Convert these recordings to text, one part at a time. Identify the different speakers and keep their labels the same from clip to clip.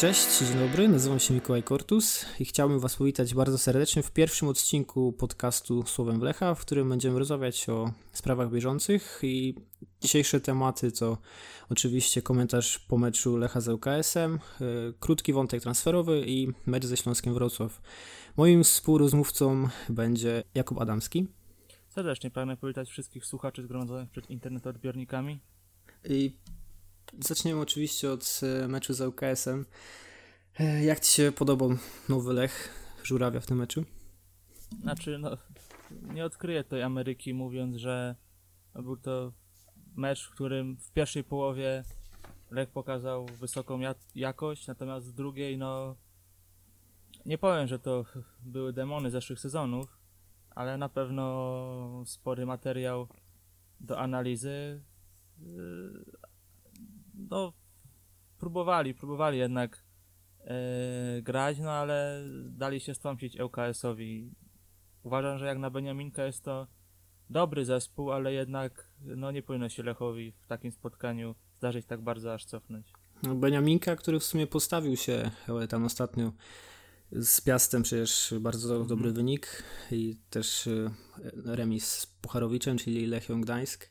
Speaker 1: Cześć, dzień dobry, nazywam się Mikołaj Kortus i chciałbym Was powitać bardzo serdecznie w pierwszym odcinku podcastu Słowem Lecha, w którym będziemy rozmawiać o sprawach bieżących i dzisiejsze tematy to oczywiście komentarz po meczu Lecha z ŁKS-em, e, krótki wątek transferowy i mecz ze Śląskiem Wrocław. Moim współrozmówcą będzie Jakub Adamski.
Speaker 2: Serdecznie pragnę powitać wszystkich słuchaczy zgromadzonych przed internetodbiornikami.
Speaker 1: I zaczniemy oczywiście od e, meczu z ŁKS-em. E, jak Ci się podobał nowy Lech Żurawia w tym meczu?
Speaker 2: Znaczy, no, nie odkryję tej Ameryki mówiąc, że był to mecz, w którym w pierwszej połowie Lech pokazał wysoką jakość, natomiast w drugiej, no, nie powiem, że to były demony zeszłych sezonów, ale na pewno spory materiał do analizy. No, próbowali, próbowali jednak e, grać, no ale dali się stąpić ŁKS-owi. Uważam, że jak na Beniaminka jest to dobry zespół, ale jednak no, nie powinno się Lechowi w takim spotkaniu zdarzyć tak bardzo aż cofnąć.
Speaker 1: No, Beniaminka, który w sumie postawił się tam ostatnio z Piastem przecież bardzo mhm. dobry wynik i też e, remis z Pucharowiczem, czyli Lechią Gdańsk.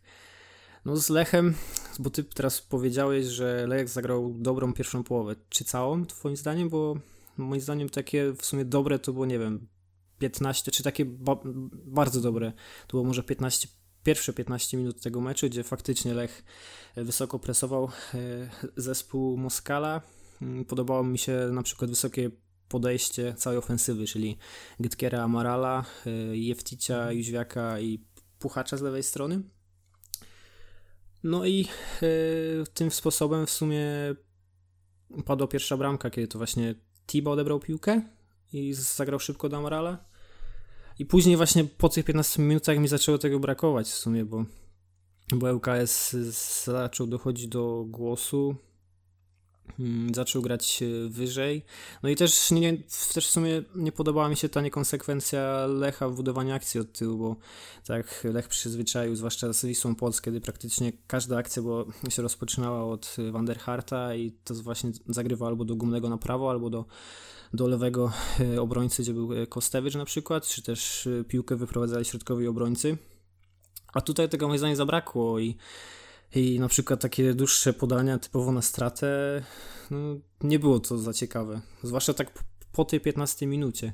Speaker 1: No z Lechem, bo ty teraz powiedziałeś, że Lech zagrał dobrą pierwszą połowę. Czy całą, twoim zdaniem? Bo moim zdaniem takie w sumie dobre to było, nie wiem, 15, czy takie ba bardzo dobre. To było może 15, pierwsze 15 minut tego meczu, gdzie faktycznie Lech wysoko presował e, zespół Moskala. Mm, podobało mi się na przykład wysokie podejście całej ofensywy, czyli Gytkiera Amarala, e, Jefticia, Jóźwiaka i Puchacza z lewej strony. No i yy, tym sposobem w sumie padła pierwsza bramka, kiedy to właśnie Tiba odebrał piłkę i zagrał szybko do Amarala. I później właśnie po tych 15 minutach mi zaczęło tego brakować w sumie, bo, bo LKS zaczął dochodzić do głosu, zaczął grać wyżej. No i też, nie, też w sumie nie podobała mi się ta niekonsekwencja Lecha w budowaniu akcji od tyłu, bo tak Lech przyzwyczaił, zwłaszcza z Wisłą Płock, kiedy praktycznie każda akcja bo się rozpoczynała od Vanderharta i to właśnie zagrywał albo do gumnego na prawo, albo do, do lewego e, obrońcy, gdzie był Kostewicz na przykład, czy też e, piłkę wyprowadzali środkowi obrońcy. A tutaj tego moim zdaniem zabrakło i i na przykład takie dłuższe podania typowo na stratę, no, nie było to za ciekawe. Zwłaszcza tak po tej 15 minucie,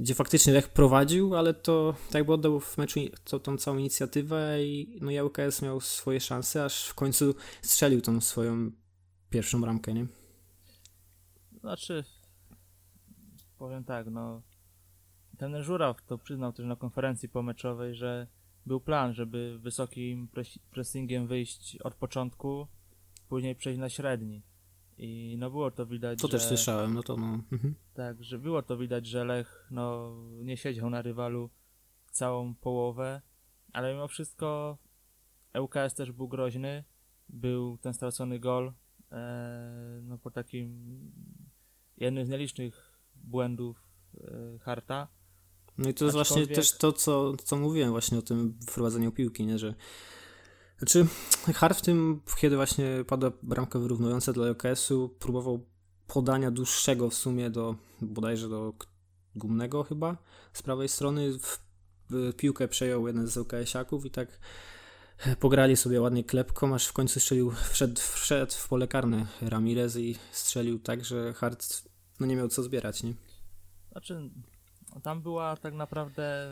Speaker 1: gdzie faktycznie Lech prowadził, ale to tak jakby oddał w meczu to, tą całą inicjatywę i no ŁKS miał swoje szanse, aż w końcu strzelił tą swoją pierwszą ramkę, nie?
Speaker 2: Znaczy, powiem tak, no ten Żuraw to przyznał też na konferencji pomeczowej, że był plan, żeby wysokim pressingiem wyjść od początku, później przejść na średni. I no było to widać.
Speaker 1: To
Speaker 2: że,
Speaker 1: też słyszałem, no to no. Mhm.
Speaker 2: Tak, że było to widać, że Lech no, nie siedział na rywalu całą połowę, ale mimo wszystko ŁKS też był groźny. Był ten stracony gol e, no, po takim jednym z nielicznych błędów e, Harta.
Speaker 1: No i to jest właśnie też to, co, co mówiłem właśnie o tym wprowadzeniu piłki, nie, że znaczy Hart w tym, kiedy właśnie pada bramka wyrównująca dla OKS-u, próbował podania dłuższego w sumie do, bodajże do Gumnego chyba, z prawej strony piłkę przejął jeden z OKS-iaków i tak pograli sobie ładnie klepką, aż w końcu strzelił, wszedł, wszedł w pole karne Ramirez i strzelił tak, że Hart no nie miał co zbierać, nie?
Speaker 2: Znaczy, tam była tak naprawdę.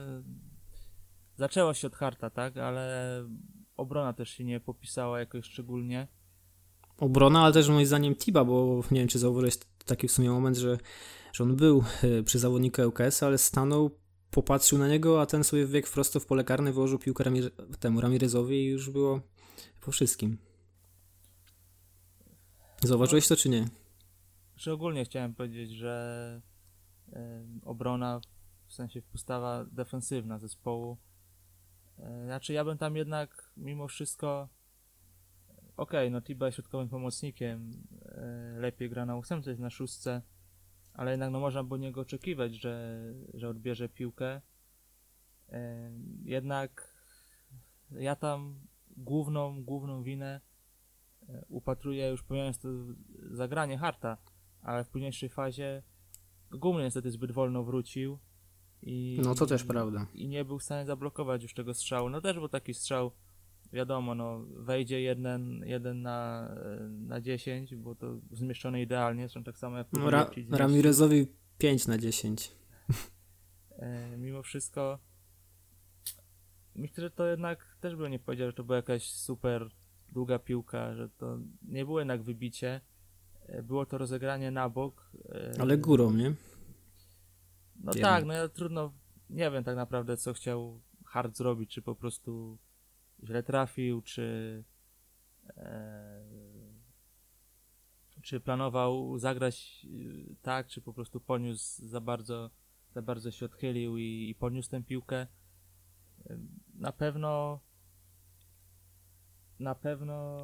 Speaker 2: Zaczęło się od harta, tak? Ale obrona też się nie popisała jakoś szczególnie.
Speaker 1: Obrona, ale też moim zdaniem Tiba, bo nie wiem, czy zauważyłeś taki w sumie moment, że, że on był e, przy zawodniku ŁKS, ale stanął, popatrzył na niego, a ten sobie wbiegł prosto w pole karne, wyłożył piłkę Ramir temu Ramirezowi i już było po wszystkim. Zauważyłeś to, czy nie?
Speaker 2: Że ogólnie chciałem powiedzieć, że obrona w sensie postawa defensywna zespołu. E, znaczy ja bym tam jednak mimo wszystko okej, okay, no Tiba jest środkowym pomocnikiem, e, lepiej gra na ósemce, jest na szóstce, ale jednak no można było niego oczekiwać, że, że odbierze piłkę. E, jednak ja tam główną, główną winę upatruję, już pomijając to zagranie Harta, ale w późniejszej fazie Gumny niestety zbyt wolno wrócił i,
Speaker 1: No to też prawda.
Speaker 2: i nie był w stanie zablokować już tego strzału. No też był taki strzał, wiadomo, no wejdzie jeden, jeden na, na 10, było to zmieszczone idealnie, zresztą tak samo jak
Speaker 1: No, Ra. Ramirezowi 5 na 10.
Speaker 2: E, mimo wszystko myślę, że to jednak też bym nie powiedział, że to była jakaś super długa piłka, że to nie było jednak wybicie. E, Było to rozegranie na bok. e,
Speaker 1: Ale górą, nie?
Speaker 2: No
Speaker 1: jednak.
Speaker 2: tak, no ja trudno, nie wiem tak naprawdę co chciał Hart zrobić, czy po prostu źle trafił, czy e, czy planował zagrać e, tak, czy po prostu poniósł za bardzo, za bardzo się odchylił i, i poniósł tę piłkę. E, Na pewno na pewno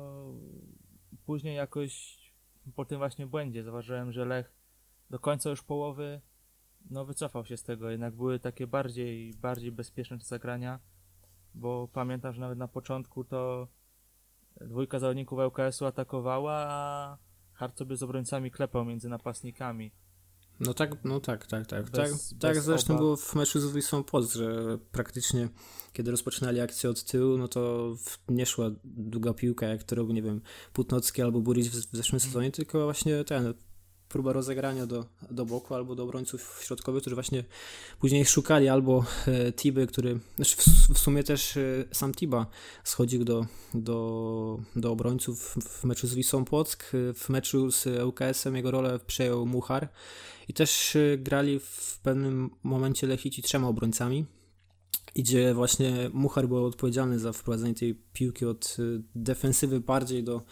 Speaker 2: później jakoś po tym właśnie błędzie zauważyłem, że Lech do końca już połowy no wycofał się z tego, jednak były takie bardziej, bardziej bezpieczne zagrania, bo pamiętam, że nawet na początku to dwójka zawodników ŁKS-u atakowała, a Hart sobie z obrońcami klepał między napastnikami.
Speaker 1: No tak, no tak, tak, tak.
Speaker 2: Bez-
Speaker 1: tak, tak zresztą
Speaker 2: obaw.
Speaker 1: było w meczu z Wisłą Płock, że praktycznie kiedy rozpoczynali akcję od tyłu, no to nie szła długa piłka, jak to robił, nie wiem, Putnocki albo Buric w, w zeszłym sezonie, tylko właśnie ten, próba rozegrania do, do boku albo do obrońców środkowych, którzy właśnie później szukali albo e, Tiby, który, znaczy w, w sumie też e, sam Tiba schodził do, do, do obrońców w, meczu z Wisłą Płock, e, w meczu z ŁKS-em jego rolę przejął Muchar, i też y, grali w pewnym momencie Lechici trzema obrońcami. I gdzie właśnie Muchar był odpowiedzialny za wprowadzenie tej piłki od y, defensywy bardziej do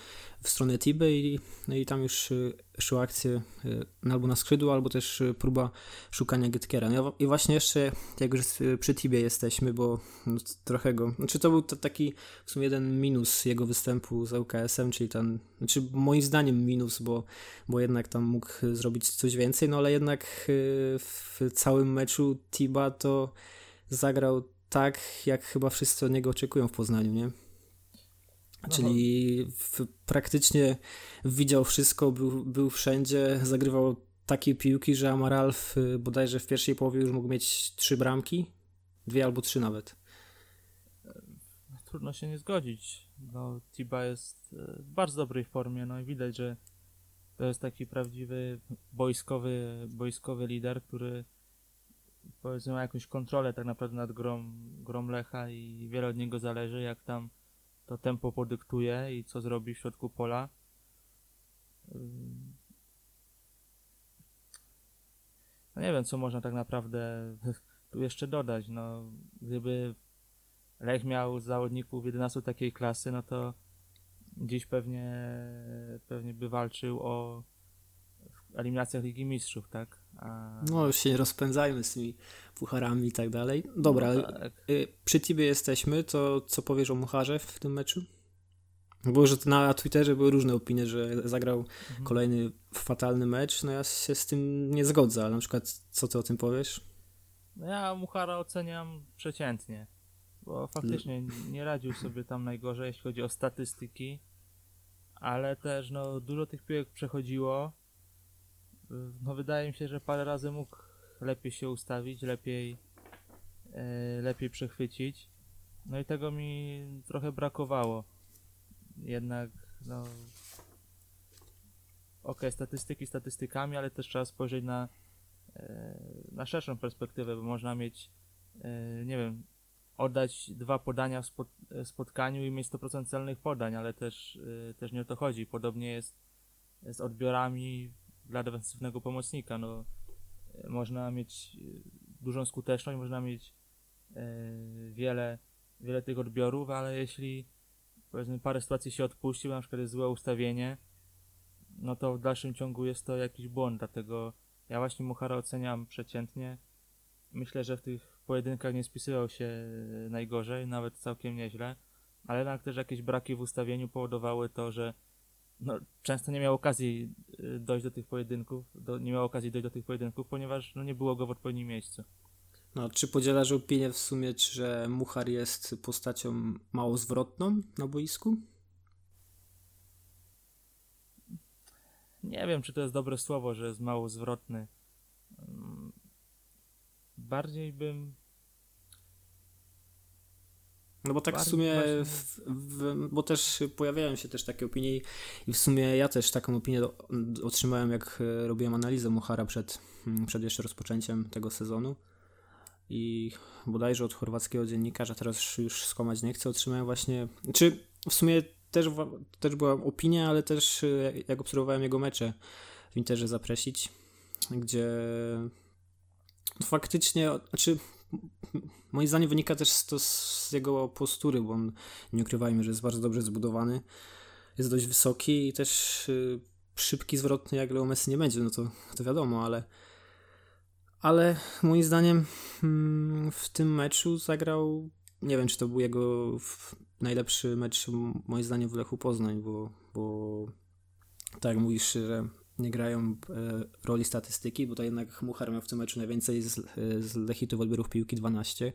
Speaker 1: w stronę Tiby i, no i tam już y, szła akcja y, albo na skrzydło, albo też próba szukania Gytkera. No i właśnie jeszcze, jak już przy Tibie jesteśmy, bo no, trochę go, znaczy to był to taki w sumie jeden minus jego występu z ŁKS-em, czyli ten, znaczy moim zdaniem minus, bo bo jednak tam mógł zrobić coś więcej, no ale jednak w całym meczu Tiba to zagrał tak, jak chyba wszyscy od niego oczekują w Poznaniu, nie?
Speaker 2: No.
Speaker 1: Czyli w, praktycznie widział wszystko, był, był wszędzie, zagrywał takie piłki, że Amaral w, bodajże w pierwszej połowie już mógł mieć trzy bramki, dwie albo trzy nawet.
Speaker 2: Trudno się nie zgodzić. No, Tiba jest e, w bardzo dobrej formie, no i widać, że to jest taki prawdziwy boiskowy, boiskowy lider, który powiedzmy ma jakąś kontrolę tak naprawdę nad grą, grą Lecha i wiele od niego zależy, jak tam to tempo podyktuje i co zrobi w środku pola. No nie wiem, co można tak naprawdę tu jeszcze dodać. No, gdyby Lech miał zawodników 11 takiej klasy, no to dziś pewnie, pewnie by walczył o eliminacjach Ligi Mistrzów, tak?
Speaker 1: No już się rozpędzajmy z tymi pucharami i tak dalej. Dobra,
Speaker 2: no tak.
Speaker 1: y, przy Tibie jesteśmy, to co powiesz o Mucharze w tym meczu? Było, że na Twitterze były różne opinie, że zagrał
Speaker 2: Mhm.
Speaker 1: kolejny fatalny mecz, no ja się z tym nie zgodzę, ale na przykład co ty o tym powiesz?
Speaker 2: No ja Muchara oceniam przeciętnie, bo faktycznie nie radził sobie tam najgorzej, jeśli chodzi o statystyki, ale też no dużo tych piłek przechodziło. No wydaje mi się, że parę razy mógł lepiej się ustawić, lepiej e, lepiej przechwycić. No i tego mi trochę brakowało. Jednak no okej, statystyki statystykami, ale też trzeba spojrzeć na e, na szerszą perspektywę, bo można mieć, e, nie wiem, oddać dwa podania w spot, spotkaniu i mieć 100% celnych podań, ale też, też nie o to chodzi. Podobnie jest z odbiorami dla defensywnego pomocnika. No, można mieć e, dużą skuteczność, można mieć e, wiele, wiele tych odbiorów, ale jeśli powiedzmy parę sytuacji się odpuści, na przykład jest złe ustawienie, no to w dalszym ciągu jest to jakiś błąd, dlatego ja właśnie Muchara oceniam przeciętnie. Myślę, że w tych pojedynkach nie spisywał się e, najgorzej, nawet całkiem nieźle, ale jednak też jakieś braki w ustawieniu powodowały to, że no, często nie miał okazji e, dojść do tych pojedynków, do, nie miał okazji dojść do tych pojedynków, ponieważ no, nie było go w odpowiednim miejscu.
Speaker 1: No, czy podzielasz opinię w sumie, że Muchar jest postacią mało zwrotną na boisku?
Speaker 2: nie wiem, czy to jest dobre słowo, że jest mało zwrotny. Mm, bardziej bym
Speaker 1: no bo tak w sumie, w, w, bo też pojawiają się też takie opinie i w sumie ja też taką opinię otrzymałem, jak e, robiłem analizę Muchara przed, mm, przed jeszcze rozpoczęciem tego sezonu. I bodajże od chorwackiego dziennikarza, teraz już skłamać nie chcę, otrzymałem właśnie, czy w sumie też, też była opinia, ale też e, jak obserwowałem jego mecze w Interze Zapresić, gdzie faktycznie, znaczy moim zdaniem wynika też to z jego postury, bo on, nie ukrywajmy, że jest bardzo dobrze zbudowany, jest dość wysoki i też y, szybki, zwrotny jak Leo Messi nie będzie, no to, to wiadomo, ale ale moim zdaniem mm, w tym meczu zagrał, nie wiem czy to był jego najlepszy mecz moim zdaniem w Lechu Poznań, bo, bo tak jak mówisz, że nie grają e, roli statystyki, bo to jednak Muchar miał w tym meczu najwięcej z, z Lechitów odbiorów piłki 12.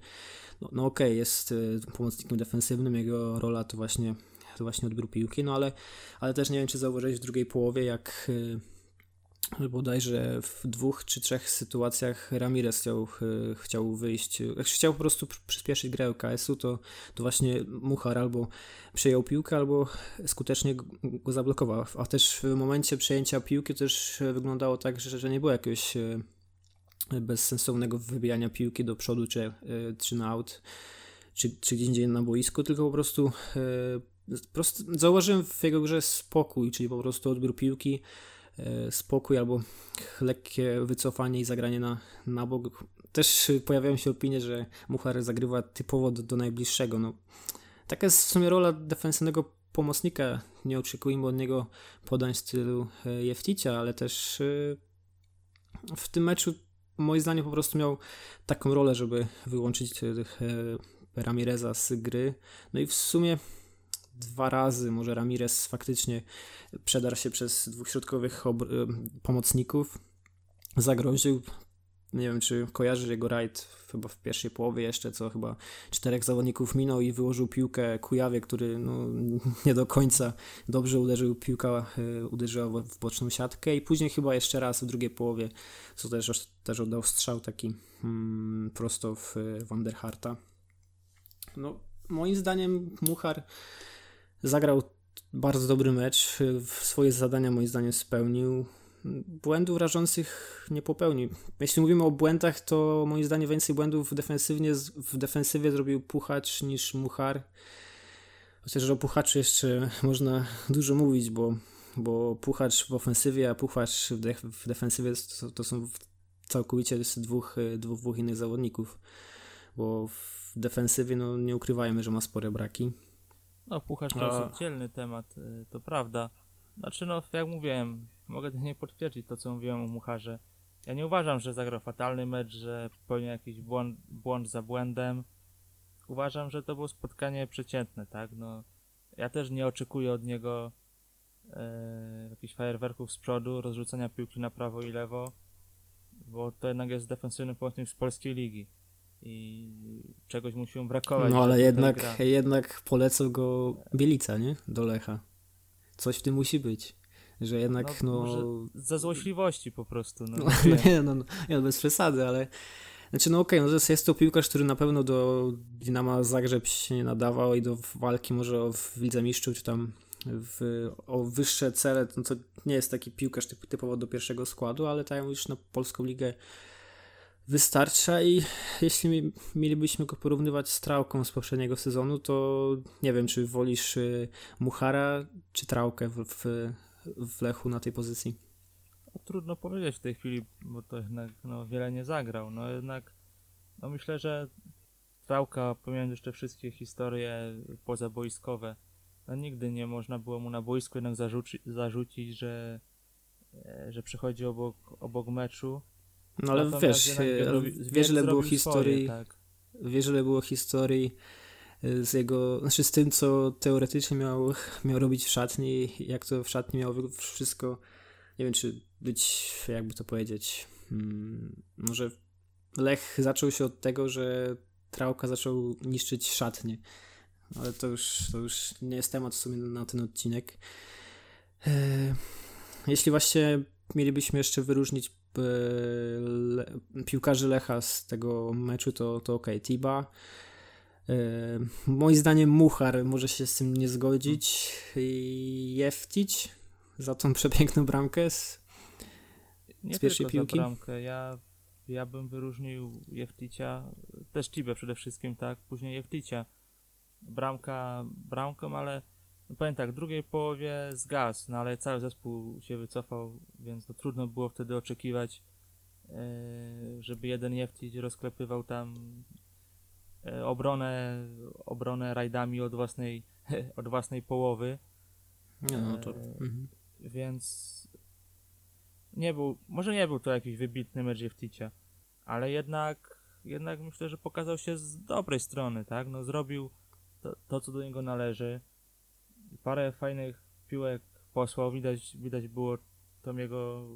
Speaker 1: No, no okej, okay, jest e, pomocnikiem defensywnym, jego rola to właśnie, to właśnie odbiór piłki, no ale, ale też nie wiem, czy zauważyłeś w drugiej połowie, jak e, bodajże w dwóch czy trzech sytuacjach Ramirez chciał, e, chciał wyjść, jak chciał po prostu przyspieszyć grę OKS-u, to, to właśnie Muchar albo przejął piłkę, albo skutecznie go zablokował. A też w momencie przejęcia piłki też wyglądało tak, że, że nie było jakiegoś e, bezsensownego wybijania piłki do przodu czy, e, czy na out, czy, czy gdzieś indziej na boisku, tylko po prostu, po prostu zauważyłem w jego grze spokój, czyli po prostu odbiór piłki, E, spokój albo lekkie wycofanie i zagranie na, na bok. Też pojawiają się opinie, że Muchar zagrywa typowo do, do najbliższego. No, taka jest w sumie rola defensywnego pomocnika. Nie oczekujmy od niego podań w stylu e, Jefticia, ale też e, w tym meczu moim zdaniem po prostu miał taką rolę, żeby wyłączyć Ramireza z gry. No i w sumie dwa razy może Ramirez faktycznie przedarł się przez dwóch środkowych pomocników, zagroził. Nie wiem, czy kojarzy jego rajd chyba w pierwszej połowie jeszcze, co chyba czterech zawodników minął i wyłożył piłkę Kujawie, który no, nie do końca dobrze uderzył, piłka y, uderzyła w boczną siatkę i później chyba jeszcze raz w drugiej połowie, co też, też oddał strzał taki hmm, prosto w Wanderharta. No, moim zdaniem Muchar Zagrał bardzo dobry mecz, swoje zadania moim zdaniem spełnił. Błędów rażących nie popełnił. Jeśli mówimy o błędach, to moim zdaniem więcej błędów defensywnie, w defensywie zrobił Puchacz niż Muchar. Chociaż o Puchaczu jeszcze można dużo mówić, bo, bo Puchacz w ofensywie, a Puchacz w, def w defensywie to, to, są całkowicie dwóch, dwóch, dwóch innych zawodników. Bo w defensywie no, nie ukrywajmy, że ma spore braki.
Speaker 2: No, pucharz to jest oddzielny temat, y, to prawda. Znaczy, no, jak mówiłem, mogę nie potwierdzić to, co mówiłem o Mucharze. Ja nie uważam, że zagrał fatalny mecz, że popełnił jakiś błąd, błąd za błędem. Uważam, że to było spotkanie przeciętne, tak? No, ja też nie oczekuję od niego e, jakichś fajerwerków z przodu, rozrzucenia piłki na prawo i lewo, bo to jednak jest defensywny pomocnik z polskiej ligi i czegoś musi brakować.
Speaker 1: No ale jednak, jednak polecał go Bielica, nie? Do Lecha. Coś w tym musi być. Że jednak, no... no...
Speaker 2: Za złośliwości po prostu. No,
Speaker 1: no, no nie, no, no, nie, bez przesady, ale... Znaczy, no okej, okay, no jest to piłkarz, który na pewno do Dynama Zagrzeb się nie nadawał i do walki może w Lidze Mistrzów, czy tam w, o wyższe cele, no to nie jest taki piłkarz typ, typowo do pierwszego składu, ale tak już na Polską Ligę wystarcza i jeśli mielibyśmy go porównywać z Trałką z poprzedniego sezonu, to nie wiem, czy wolisz y, Muchara czy Trałkę w, w, w Lechu na tej pozycji?
Speaker 2: No, trudno powiedzieć w tej chwili, bo to jednak no, wiele nie zagrał. No jednak no, myślę, że Trałka, pomijając jeszcze wszystkie historie pozaboiskowe, no, nigdy nie można było mu na boisku jednak zarzuci, zarzucić, że, e, że przychodzi obok, obok meczu
Speaker 1: no ale wiesz, wiesz ile było historii, swoje, tak. wiesz ile było historii y, z jego, znaczy z tym, co teoretycznie miał, miał robić w szatni, jak to w szatni miało wszystko, nie wiem, czy być, jakby to powiedzieć, hmm, może Lech zaczął się od tego, że Trauka zaczął niszczyć szatnie, ale to już, to już nie jest temat w sumie na ten odcinek. E, jeśli właśnie mielibyśmy jeszcze wyróżnić e, le, piłkarzy Lecha z tego meczu, to, to ok, Tiba. E, moim zdaniem Muchar może się z tym nie zgodzić i Jeftić za tą przepiękną bramkę z,
Speaker 2: Nie
Speaker 1: z pierwszej piłki.
Speaker 2: Ja, ja bym wyróżnił Jefticia, też Tibę przede wszystkim, tak, później Jefticia. Bramka bramką, ale powiem tak, w drugiej połowie zgasł, no ale cały zespół się wycofał, więc to trudno było wtedy oczekiwać, e, żeby jeden Jeftić rozklepywał tam e, obronę, obronę rajdami od własnej, od własnej połowy.
Speaker 1: Nie, no to,
Speaker 2: E,
Speaker 1: mhm.
Speaker 2: więc nie był, może nie był to jakiś wybitny mecz Jefticia, ale jednak, jednak myślę, że pokazał się z dobrej strony, tak? No zrobił to, to co do niego należy. Parę fajnych piłek posłał, widać, widać było tą jego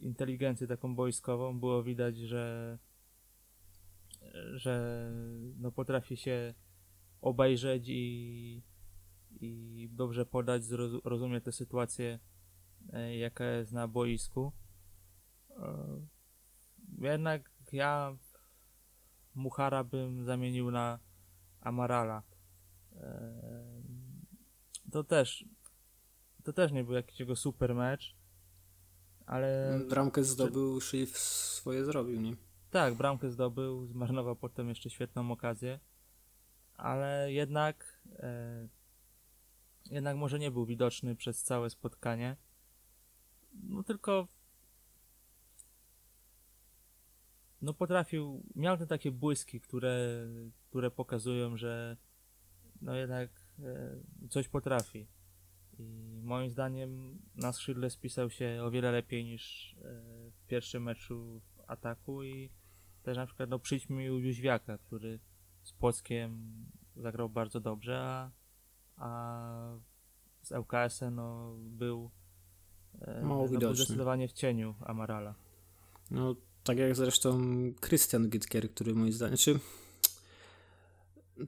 Speaker 2: e, inteligencję taką boiskową, było widać, że że no potrafi się obejrzeć i, i dobrze podać, zrozu- rozumie tę sytuację, e, jaka jest na boisku. E, Jednak ja Muchara bym zamienił na Amarala. To też to też nie był jakiś jego super mecz, ale
Speaker 1: Bramkę zdobył, czyli swoje zrobił, nie?
Speaker 2: tak, bramkę zdobył, zmarnował potem jeszcze świetną okazję, ale jednak e, jednak może nie był widoczny przez całe spotkanie. No tylko no potrafił, miał te takie błyski, które, które pokazują, że no jednak coś potrafi. I moim zdaniem na skrzydle spisał się o wiele lepiej niż e, w pierwszym meczu w ataku i też na przykład no przyjdźmy mi Jóźwiaka, który z Płockiem zagrał bardzo dobrze, a, a z ŁKS-em no, był, e,
Speaker 1: Mało
Speaker 2: no, był zdecydowanie w cieniu Amarala.
Speaker 1: No, tak jak zresztą Christian Gytkier, który moim zdaniem, czy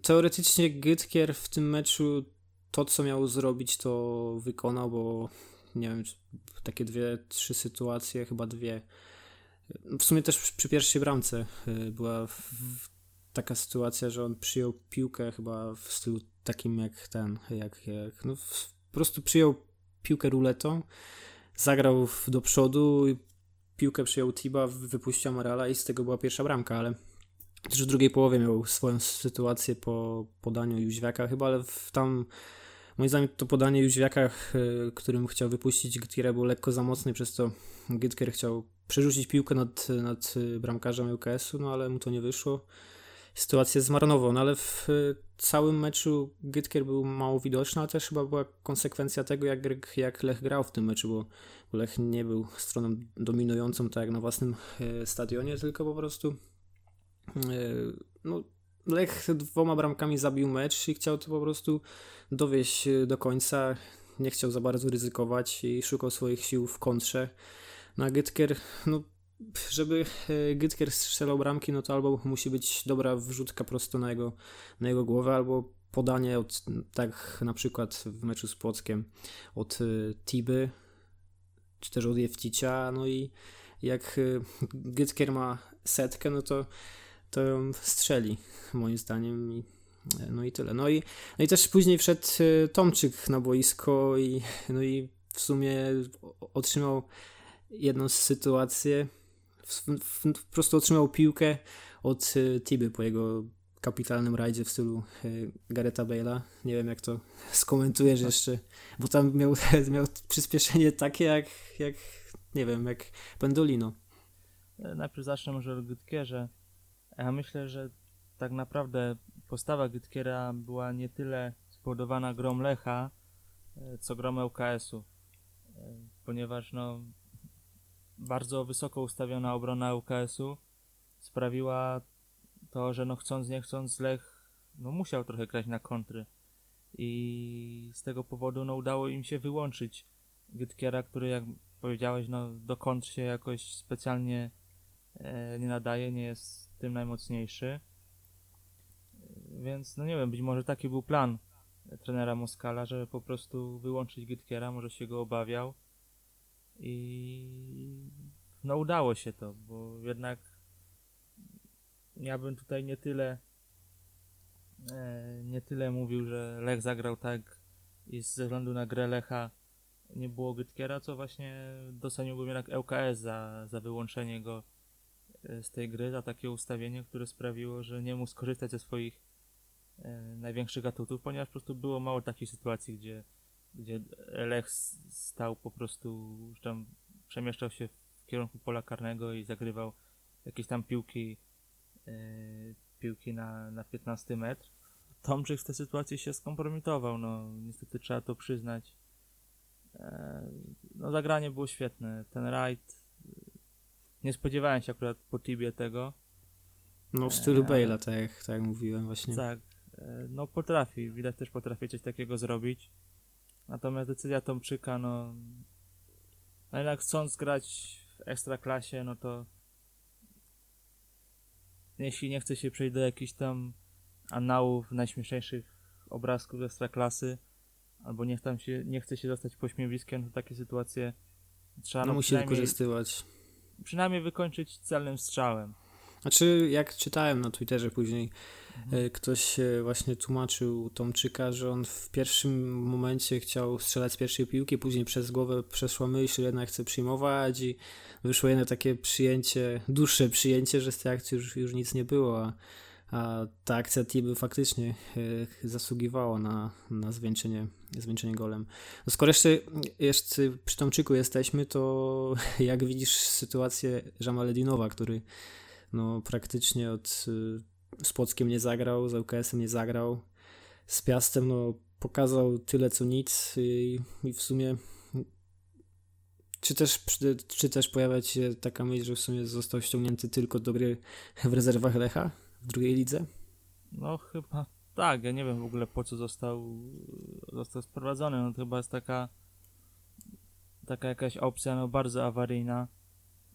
Speaker 1: teoretycznie Gytkier w tym meczu to, co miał zrobić, to wykonał, bo nie wiem, takie dwie, trzy sytuacje, chyba dwie. W sumie też przy- pierwszej bramce y, była taka sytuacja, że on przyjął piłkę chyba w stylu takim jak ten, jak, jak no po prostu przyjął piłkę ruletą, zagrał do przodu, piłkę przyjął Tiba, wypuścił Amarala i z tego była pierwsza bramka, ale też w drugiej połowie miał swoją sytuację po podaniu Jóźwiaka chyba, ale w tam moim zdaniem to podanie Jóźwiaka, y, którym chciał wypuścić Gytkiera było lekko za mocne, przez to Gytkier chciał przerzucić piłkę nad, nad bramkarzem ŁKS-u, no ale mu to nie wyszło. Sytuację zmarnował, no ale w y, całym meczu Gytkier był mało widoczny, ale też chyba była konsekwencja tego, jak, jak Lech grał w tym meczu, bo Lech nie był stroną dominującą tak jak na własnym e, stadionie, tylko po prostu e, no, Lech dwoma bramkami zabił mecz i chciał to po prostu dowieść e, do końca. Nie chciał za bardzo ryzykować i szukał swoich sił w kontrze. No a Gytkier, no żeby e, Gytkier strzelał bramki, no to albo musi być dobra wrzutka prosto na jego, na jego głowę, albo podanie od, tak na przykład w meczu z Płockiem od e, Tiby, czy też od Jefticia, no i jak Gytkier ma setkę, no to, to ją strzeli, moim zdaniem. I, no i tyle. No i, no i też później wszedł y, Tomczyk na boisko i, no i w sumie o- otrzymał jedną sytuację, po prostu otrzymał piłkę od y, Tiby po jego kapitalnym rajdzie w stylu Garetha Bale'a. Nie wiem jak to skomentujesz jeszcze, bo tam miał, miał przyspieszenie takie jak, jak nie wiem, jak Pendolino.
Speaker 2: E, Najpierw zacznę może od Gytkierze. Ja myślę, że tak naprawdę postawa Gytkiera była nie tyle spowodowana grą Lecha, e, co grą ŁKS-u. E, Ponieważ no, bardzo wysoko ustawiona obrona ŁKS-u sprawiła to, że no chcąc nie chcąc Lech no, musiał trochę grać na kontry. I z tego powodu no, udało im się wyłączyć Gytkiera, który jak powiedziałeś, no, do kontr się jakoś specjalnie e, nie nadaje, nie jest tym najmocniejszy. E, Więc, no nie wiem, być może taki był plan trenera Moskala, żeby po prostu wyłączyć Gytkiera, może się go obawiał i no udało się to, bo jednak ja bym tutaj nie tyle e, nie tyle mówił, że Lech zagrał tak i ze względu na grę Lecha nie było Gytkiera, co właśnie doceniłbym jednak LKS za, za wyłączenie go e, z tej gry, za takie ustawienie, które sprawiło, że nie mógł skorzystać ze swoich e, największych atutów, ponieważ po prostu było mało takich sytuacji, gdzie, gdzie Lech stał po prostu, tam przemieszczał się w kierunku pola karnego i zagrywał jakieś tam piłki e, piłki na, na 15 metr. Tomczyk w tej sytuacji się skompromitował, no niestety trzeba to przyznać. E, no zagranie było świetne. Ten rajd nie spodziewałem się akurat po Tibie tego.
Speaker 1: No w stylu e, Bale'a, tak jak, tak jak mówiłem właśnie.
Speaker 2: Tak, e, no potrafi, widać też potrafi coś takiego zrobić. Natomiast decyzja Tomczyka, no, no jednak chcąc grać w ekstraklasie, no to jeśli nie chce się przejść do jakichś tam anałów najśmieszniejszych obrazków ekstraklasy, albo niech tam się, nie chce się dostać pośmiewiskiem, to takie sytuacje trzeba
Speaker 1: no, no musi wykorzystywać.
Speaker 2: Przynajmniej wykończyć celnym strzałem.
Speaker 1: Znaczy, jak czytałem na Twitterze później, mhm. E, ktoś właśnie tłumaczył Tomczyka, że on w pierwszym momencie chciał strzelać z pierwszej piłki, później przez głowę przeszła myśl, że jednak chce przyjmować i wyszło jedno takie przyjęcie, dłuższe przyjęcie, że z tej akcji już, już nic nie było, a a ta akcja Tiby faktycznie e, zasługiwała na, na zwieńczenie, zwieńczenie golem. No skoro jeszcze, jeszcze przy Tomczyku jesteśmy, to jak widzisz sytuację Jamaledinowa, który no, praktycznie od z Płockiem nie zagrał, z UKS-em nie zagrał, z Piastem no, pokazał tyle co nic i, i w sumie czy też, czy też pojawia się taka myśl, że w sumie został ściągnięty tylko do gry w rezerwach Lecha? w drugiej lidze?
Speaker 2: No chyba tak, ja nie wiem w ogóle po co został, został sprowadzony, no to chyba jest taka taka jakaś opcja no bardzo awaryjna,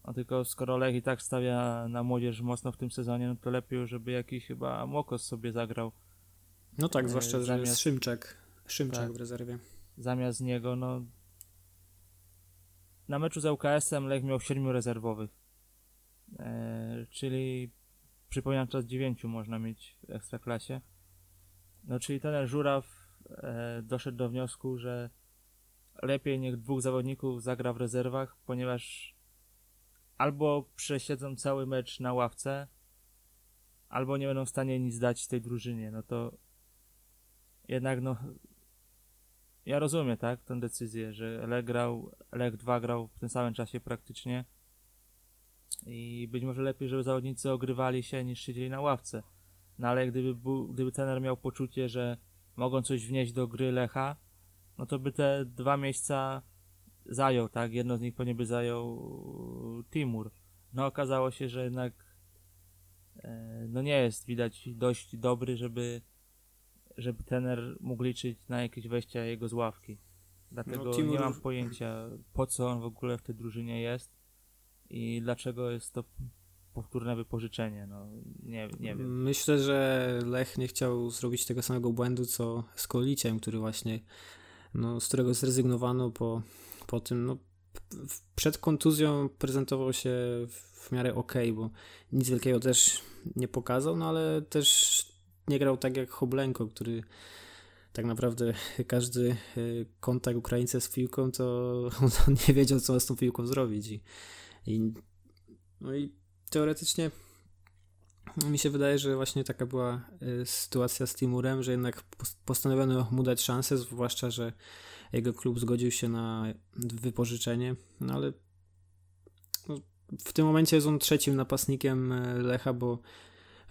Speaker 2: no tylko skoro Lech i tak stawia na młodzież mocno w tym sezonie, no to lepiej, żeby jakiś chyba Mokos sobie zagrał.
Speaker 1: No tak, zwłaszcza, że zamiast, jest Szymczak, Szymczak tak, w rezerwie.
Speaker 2: Zamiast niego, no na meczu z ŁKS-em Lech miał siedmiu rezerwowych, e, czyli przypominam czas 9 można mieć w ekstraklasie. No czyli ten Żuraw e, doszedł do wniosku, że lepiej niech dwóch zawodników zagra w rezerwach, ponieważ albo przesiedzą cały mecz na ławce, albo nie będą w stanie nic dać tej drużynie. No to jednak no ja rozumiem, tak, tę decyzję, że Lech grał, Lech 2 grał w tym samym czasie praktycznie i być może lepiej, żeby zawodnicy ogrywali się niż siedzieli na ławce. No ale gdyby, był, gdyby trener miał poczucie, że mogą coś wnieść do gry Lecha, no to by te dwa miejsca zajął, tak? Jedno z nich pewnie by zajął Timur. No okazało się, że jednak e, no nie jest widać dość dobry, żeby żeby trener mógł liczyć na jakieś wejścia jego z ławki. Dlatego no, Timur... nie mam pojęcia, po co on w ogóle w tej drużynie jest i dlaczego jest to powtórne wypożyczenie, no nie, nie wiem.
Speaker 1: Myślę, że Lech nie chciał zrobić tego samego błędu, co z Koliciem, który właśnie, no, z którego zrezygnowano po, po tym, no, przed kontuzją prezentował się w miarę ok, bo nic wielkiego też nie pokazał, no ale też nie grał tak jak Hoblenko, który tak naprawdę każdy y, kontakt Ukraińca z piłką, to on nie wiedział, co z tą piłką zrobić i i, no i teoretycznie mi się wydaje, że właśnie taka była y, sytuacja z Timurem, że jednak postanowiono mu dać szansę, zwłaszcza, że jego klub zgodził się na wypożyczenie, no ale no, w tym momencie jest on trzecim napastnikiem y, Lecha, bo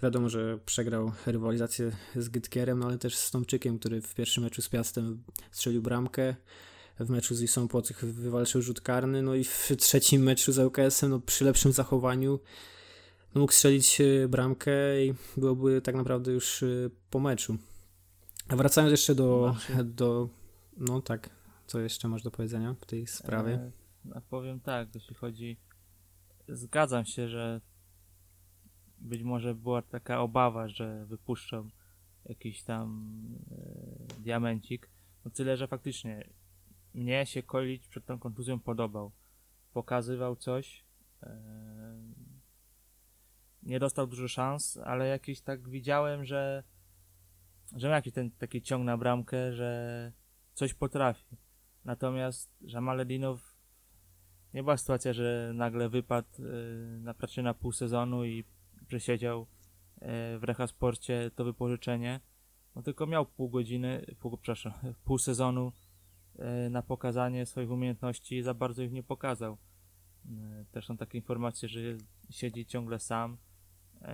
Speaker 1: wiadomo, że przegrał rywalizację z Gytkierem, no ale też z Tomczykiem, który w pierwszym meczu z Piastem strzelił bramkę w meczu z Wisłą Płock wywalczył rzut karny, no i w trzecim meczu z UKS-em, no przy lepszym zachowaniu no mógł strzelić e, bramkę i byłoby tak naprawdę już e, po meczu. A wracając jeszcze do, do no tak, co jeszcze masz do powiedzenia w tej sprawie? E,
Speaker 2: no powiem tak, jeśli chodzi, zgadzam się, że być może była taka obawa, że wypuszczą jakiś tam e, diamencik. No tyle, że faktycznie mnie się Kolić przed tą kontuzją podobał. Pokazywał coś. E, nie dostał dużo szans, ale jakiś tak widziałem, że że ma jakiś ten taki ciąg na bramkę, że coś potrafi. Natomiast Jamal Edinow nie była sytuacja, że nagle wypadł y, na pracy na pół sezonu i przesiedział y, w Rechasporcie to wypożyczenie. No tylko miał pół godziny, pół, przepraszam, pół sezonu na pokazanie swoich umiejętności za bardzo ich nie pokazał. Też są takie informacje, że siedzi ciągle sam,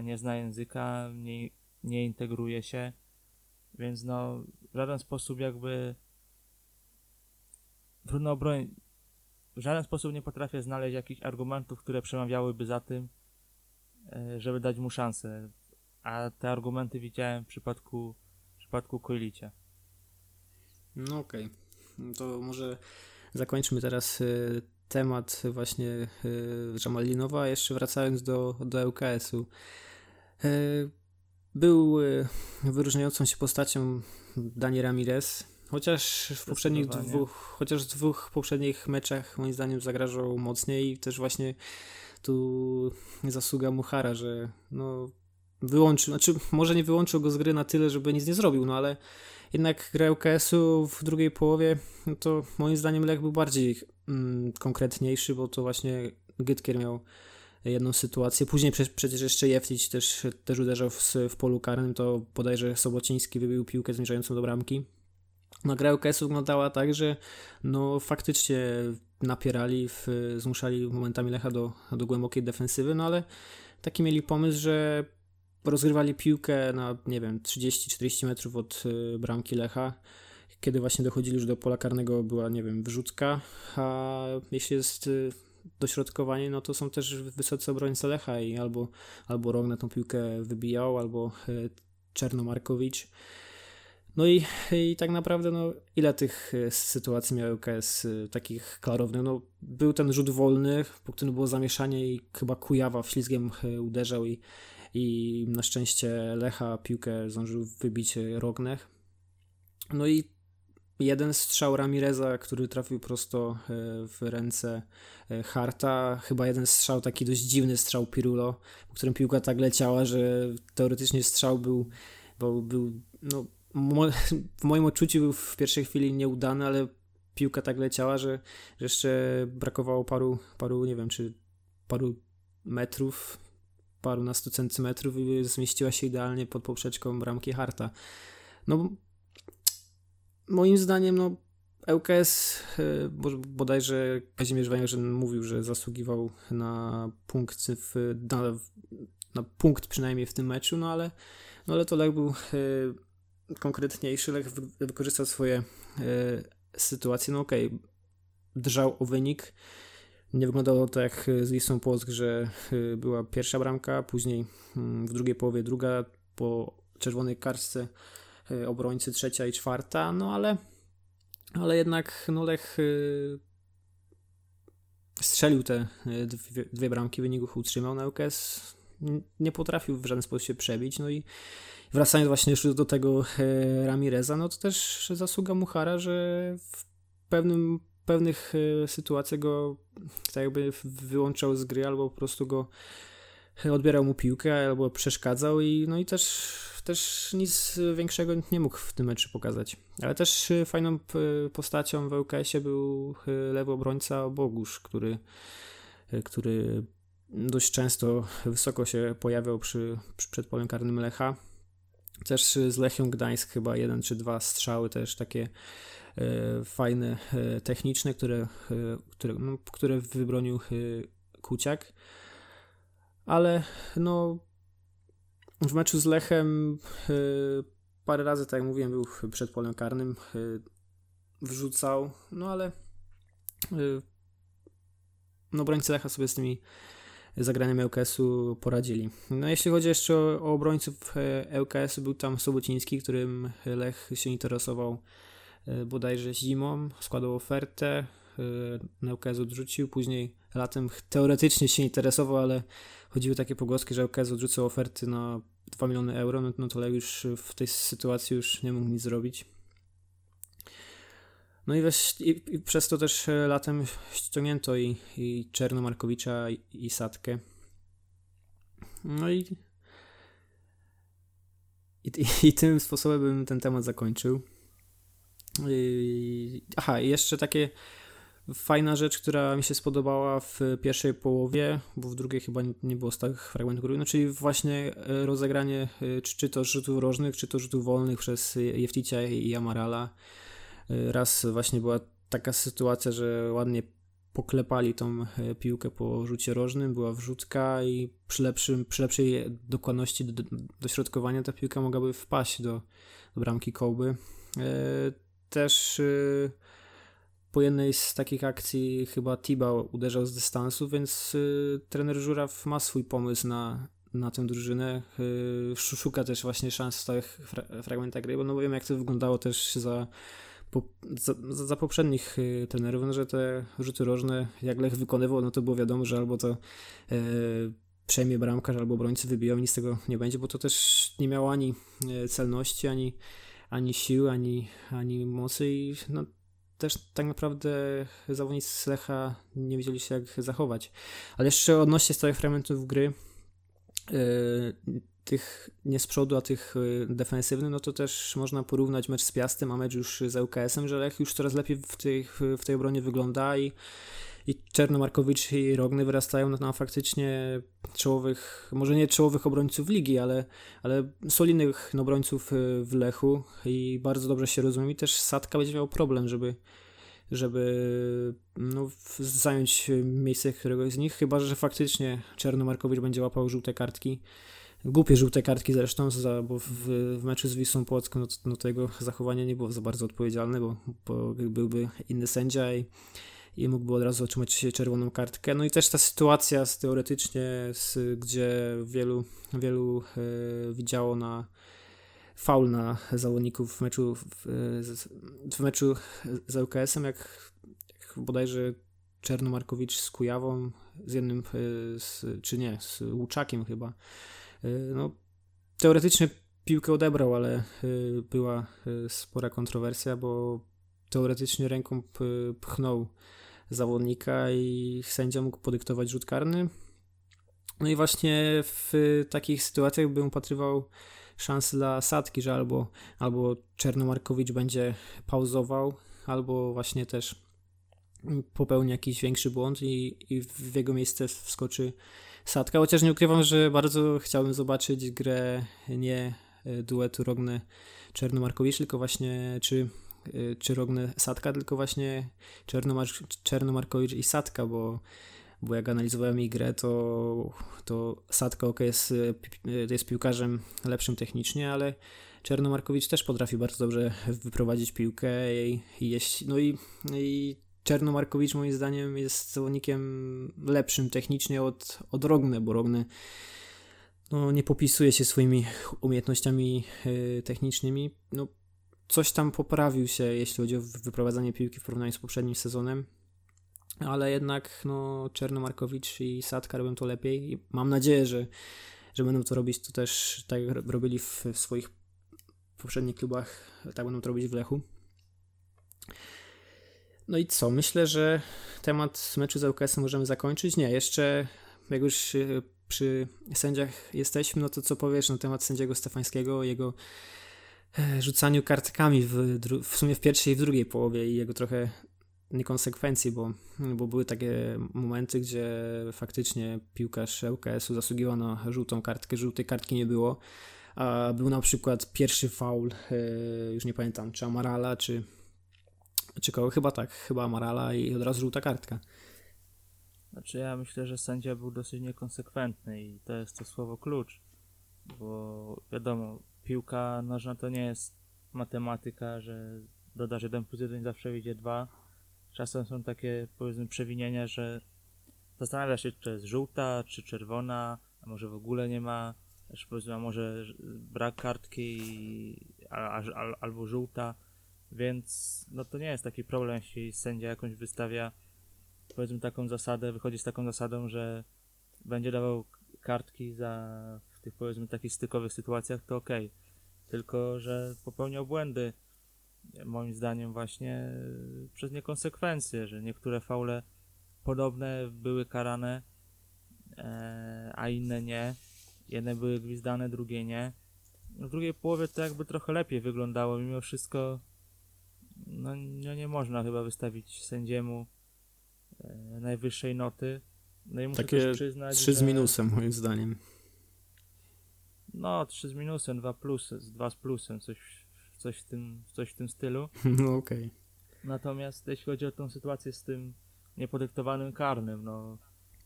Speaker 2: nie zna języka, nie, nie integruje się, więc no w żaden sposób jakby trudno obronić w żaden sposób nie potrafię znaleźć jakichś argumentów, które przemawiałyby za tym, e, żeby dać mu szansę. A te argumenty widziałem w przypadku, w przypadku Kojlicia.
Speaker 1: No okej. Okay. No to może zakończmy teraz y, temat właśnie y, Jamalinowa, jeszcze wracając do, do ŁKS-u. Y, był wyróżniającą się postacią Dani Ramirez, Chociaż w poprzednich dwóch, chociaż w dwóch poprzednich meczach moim zdaniem zagrażał mocniej i też właśnie tu zasługa Muchara, że no wyłączył, znaczy może nie wyłączył go z gry na tyle, żeby nic nie zrobił, no ale jednak gra UKS-u w drugiej połowie, no to moim zdaniem Lech był bardziej mm, konkretniejszy, bo to właśnie Gytkier miał jedną sytuację. Później prze, przecież jeszcze Jeftić też, też uderzał w, w polu karnym, to bodajże Sobociński wybił piłkę zmierzającą do bramki. No, gra UKS wyglądała tak, że no faktycznie napierali, w, zmuszali momentami Lecha do, do głębokiej defensywy, no ale taki mieli pomysł, że rozgrywali piłkę na, nie wiem, 30-40 metrów od y, bramki Lecha. Kiedy właśnie dochodzili już do pola karnego, była, nie wiem, wyrzutka, a jeśli jest y, dośrodkowanie, no to są też wysocy obrońcy Lecha i albo, albo Rog na tą piłkę wybijał, albo y, Czernomarkowicz. No i, i tak naprawdę, no, ile tych sytuacji miał UKS takich klarownych? No, był ten rzut wolny, po którym było zamieszanie i chyba Kujawa ślizgiem e, uderzał i, i na szczęście Lecha piłkę zdążył wybić Rognech. No i jeden strzał Ramireza, który trafił prosto w ręce Harta, chyba jeden strzał, taki dość dziwny strzał Pirulo, po którym piłka tak leciała, że teoretycznie strzał był, bo był no, w moim odczuciu był w pierwszej chwili nieudany, ale piłka tak leciała, że, że jeszcze brakowało paru, paru, nie wiem, czy paru metrów, paru nastu centymetrów i zmieściła się idealnie pod poprzeczką bramki Harta. No, moim zdaniem, no, ŁKS, e, bodajże Kazimierz Węgrzyn mówił, że zasługiwał na punkt, w, na, na punkt przynajmniej w tym meczu, no ale, no ale to Lech był e, konkretniejszy, Lech wykorzystał swoje e, sytuacje. No okej, okay, drżał o wynik. Nie wyglądało to jak z Wisłą Płock, że e, była pierwsza bramka, później mm, w drugiej połowie druga, po czerwonej kartce e, obrońcy trzecia i czwarta, no ale ale jednak no Lech strzelił te dwie, dwie bramki, wyników utrzymał na UKS nie potrafił w żaden sposób się przebić, no i wracając właśnie już do tego e, Ramireza, no to też zasługa Muchara, że w pewnym, pewnych e, sytuacjach go tak jakby wyłączał z gry albo po prostu go odbierał mu piłkę albo przeszkadzał i no i też, też nic większego nie mógł w tym meczu pokazać. Ale też fajną postacią w ŁKS-ie był lewy obrońca Bogusz, który, który dość często wysoko się pojawiał przy, przy karnym Lecha. Też z Lechią Gdańsk chyba jeden czy dwa strzały też takie e, fajne, e, techniczne, które, e, które, no, które wybronił e, Kuciak. Ale no w meczu z Lechem e, parę razy, tak jak mówiłem, był przed polem karnym, e, wrzucał, no ale no obrońcy Lecha sobie z tymi zagraniem ŁKS-u poradzili. No jeśli chodzi jeszcze o, o obrońców e, ŁKS-u, był tam Sobociński, którym Lech się interesował e, bodajże zimą, składał ofertę, e, ŁKS odrzucił, później latem teoretycznie się interesował, ale chodziły takie pogłoski, że ŁKS odrzucał oferty na 2 miliony euro, no, no to Lech już w tej sytuacji już nie mógł nic zrobić. No i, weź, i, i przez to też latem ściągnięto i, i Czernomarkowicza i, i Sadkę. No i, i, i, tym sposobem bym ten temat zakończył. I, aha, jeszcze takie fajna rzecz, która mi się spodobała w pierwszej połowie, bo w drugiej chyba nie, było stałych fragmentów gry, no czyli właśnie e, rozegranie e, czy, to rzutów rożnych, czy to rzutów wolnych przez Jefticia i Amarala. E, raz właśnie była taka sytuacja, że ładnie poklepali tą piłkę po rzucie rożnym, była wrzutka i przy, lepszym, przy lepszej dokładności do, dośrodkowania ta piłka mogłaby wpaść do, do bramki kołby. Też po jednej z takich akcji chyba Tiba uderzał z dystansu, więc y, trener Żuraw ma swój pomysł na, na tę drużynę. Y, szuka też właśnie szans w stałych fra fragmentach gry, bo no wiem jak to wyglądało też za, po, za, za, poprzednich y, trenerów, no, że te rzuty rożne jak Lech wykonywał, no to było wiadomo, że albo to y, przejmie bramkarz, albo obrońcy wybiją, nic z tego nie będzie, bo to też nie miało ani y, celności, ani ani sił, ani, ani mocy i no, też tak naprawdę zawodnicy Lecha nie wiedzieli się jak zachować. Ale jeszcze odnośnie stałych fragmentów gry, yy, tych nie z przodu, a tych yy, defensywnych, no to też można porównać mecz z Piastem, a mecz już z ŁKS-em, że Lech już coraz lepiej w tej, w tej obronie wygląda i i Czernomarkowicz i Rogny wyrastają na, na faktycznie czołowych, może nie czołowych obrońców ligi, ale, ale solidnych obrońców y, w Lechu. I bardzo dobrze się rozumiem. I też Sadka będzie miał problem, żeby żeby no, zająć miejsce któregoś z nich, chyba że faktycznie Czernomarkowicz będzie łapał żółte kartki. Głupie żółte kartki zresztą, bo w, w meczu z Wisłą Płocką no, no, tego zachowania nie było za bardzo odpowiedzialne, bo, bo byłby inny sędzia i i mógłby od razu otrzymać czerwoną kartkę. No i też ta sytuacja z, teoretycznie, z, gdzie wielu, wielu e, widziało na faul na zawodników w meczu w, w meczu z ŁKS-em, jak, jak bodajże Czernomarkowicz z Kujawą, z jednym, e, z, czy nie, z Łuczakiem chyba. E, no, teoretycznie piłkę odebrał, ale e, była spora kontrowersja, bo teoretycznie ręką pchnął zawodnika i sędzia mógł podyktować rzut karny. No i właśnie w takich sytuacjach bym upatrywał szans dla Sadki, że albo, albo Czernomarkowicz będzie pauzował, albo właśnie też popełni jakiś większy błąd i, i w jego miejsce wskoczy Sadka, chociaż nie ukrywam, że bardzo chciałbym zobaczyć grę nie duetu Rogne Czernomarkowicz, tylko właśnie czy czy Rogne Sadka, tylko właśnie Czernomar Czernomarkowicz i Sadka, bo, bo jak analizowałem jej grę, to, to Sadka ok, jest, y, jest piłkarzem lepszym technicznie, ale Czernomarkowicz też potrafi bardzo dobrze wyprowadzić piłkę i, i jeść, no i, i Czernomarkowicz moim zdaniem jest zawodnikiem lepszym technicznie od, od Rogne, bo Rogne no, nie popisuje się swoimi umiejętnościami y, technicznymi. No, coś tam poprawił się, jeśli chodzi o wyprowadzanie piłki w porównaniu z poprzednim sezonem. Ale jednak no, Czernomarkowicz i Sadka robią to lepiej i mam nadzieję, że, że będą to robić to też tak jak robili w, w swoich poprzednich klubach, tak będą to robić w Lechu. No i co? Myślę, że temat meczu z ŁKS możemy zakończyć. Nie, jeszcze jak już przy sędziach jesteśmy, no to co powiesz na temat sędziego Stefańskiego, jego rzucaniu kartkami w, w sumie w pierwszej i w drugiej połowie i jego trochę niekonsekwencji, bo, bo były takie momenty, gdzie faktycznie piłkarz ŁKS-u zasługiwał na żółtą kartkę, żółtej kartki nie było, a był na przykład pierwszy faul, e, już nie pamiętam, czy Amarala, czy, czy kogo, chyba tak, chyba Amarala i od razu żółta kartka.
Speaker 2: Znaczy ja myślę, że sędzia był dosyć niekonsekwentny i to jest to słowo klucz, bo wiadomo, piłka nożna to nie jest matematyka, że dodasz 1 plus 1 zawsze wyjdzie 2. Czasem są takie powiedzmy przewinienia, że zastanawia się, czy to jest żółta, czy czerwona, a może w ogóle nie ma, czy powiedzmy, a może brak kartki a, a, albo żółta, więc no to nie jest taki problem, jeśli sędzia jakąś wystawia powiedzmy taką zasadę, wychodzi z taką zasadą, że będzie dawał kartki za w tych powiedzmy takich stykowych sytuacjach, to ok. Tylko, że popełniał błędy, moim zdaniem właśnie przez niekonsekwencje, że niektóre faule podobne były karane, e, a inne nie. Jedne były gwizdane, drugie nie. W drugiej połowie to jakby trochę lepiej wyglądało, mimo wszystko no, no nie można chyba wystawić sędziemu e, najwyższej noty. No i muszę
Speaker 1: Takie
Speaker 2: przyznać,
Speaker 1: 3 z
Speaker 2: że-
Speaker 1: minusem moim zdaniem.
Speaker 2: No, 3 z minusem, 2 plusy, 2 z plusem, coś, coś, w, tym, coś w tym stylu.
Speaker 1: No okej.
Speaker 2: Natomiast jeśli chodzi o tą sytuację z tym niepodyktowanym karnym, no,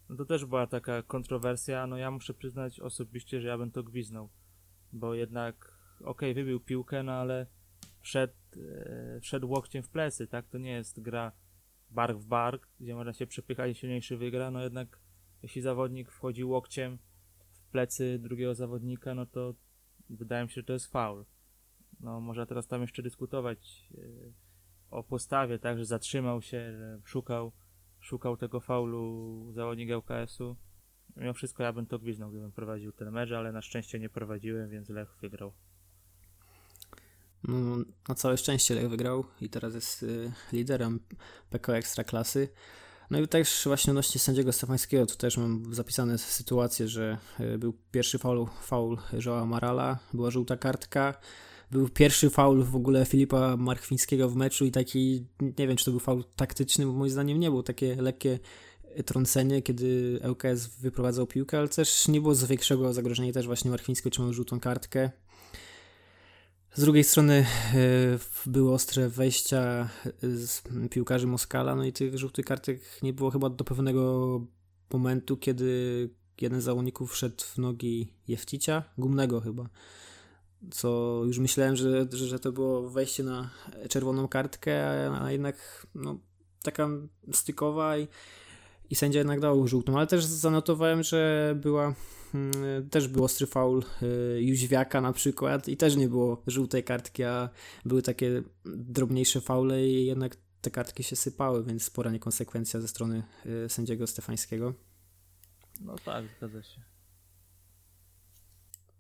Speaker 2: no to też była taka kontrowersja. No ja muszę przyznać osobiście, że ja bym to gwiznął, bo jednak, okej, wybił piłkę, no ale wszedł, e, wszedł łokciem w plecy, tak? To nie jest gra bark w bark, gdzie można się przepychać i silniejszy wygra, no jednak jeśli zawodnik wchodzi łokciem plecy drugiego zawodnika, no to wydaje mi się, że to jest faul. No można teraz tam jeszcze dyskutować e, o postawie, tak, że zatrzymał się, że szukał, szukał tego faulu zawodnik ŁKS-u. Mimo wszystko ja bym to gwiznął, gdybym prowadził ten mecz, ale na szczęście nie prowadziłem, więc Lech wygrał.
Speaker 1: No, na całe szczęście Lech wygrał i teraz jest y, liderem PKO Ekstraklasy. No i też właśnie odnośnie sędziego Stefańskiego, tu też mam zapisane sytuacje, że y, był pierwszy faul, faul Joa Marala, była żółta kartka, był pierwszy faul w ogóle Filipa Marchwińskiego w meczu i taki, nie wiem czy to był faul taktyczny, bo moim zdaniem nie był, takie lekkie trącenie, kiedy ŁKS wyprowadzał piłkę, ale też nie było z większego zagrożenia też właśnie Marchwiński otrzymał żółtą kartkę. Z drugiej strony e, były ostre wejścia z piłkarzy Moskala, no i tych żółtych kartek nie było chyba do pewnego momentu, kiedy jeden z zawodników wszedł w nogi Jefticia, gumnego chyba. Co już myślałem, że, że, to było wejście na czerwoną kartkę, a, jednak no, taka stykowa i, i sędzia jednak dał żółtą, ale też zanotowałem, że była też był ostry faul y, Jóźwiaka na przykład i też nie było żółtej kartki, a były takie drobniejsze faule i jednak te kartki się sypały, więc spora niekonsekwencja ze strony y, sędziego Stefańskiego.
Speaker 2: No tak, zgadza się.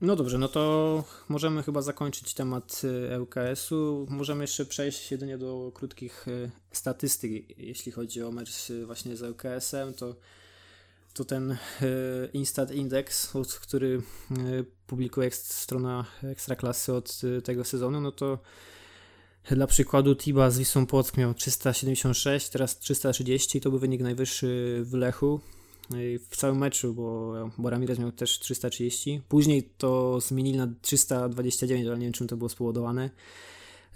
Speaker 1: No dobrze, no to możemy chyba zakończyć temat y, ŁKS-u. Możemy jeszcze przejść jedynie do krótkich statystyk, jeśli chodzi o mecz właśnie z ŁKS-em, to to ten y, Instat Index, który y, publikuje strona Ekstraklasy od y, tego sezonu, no to dla przykładu Tiba z Wisłą Płock miał 376, teraz 330 i to był wynik najwyższy w Lechu w całym meczu, bo, bo Ramirez miał też 330. Później to zmienili na 329, ale nie wiem czym to było spowodowane.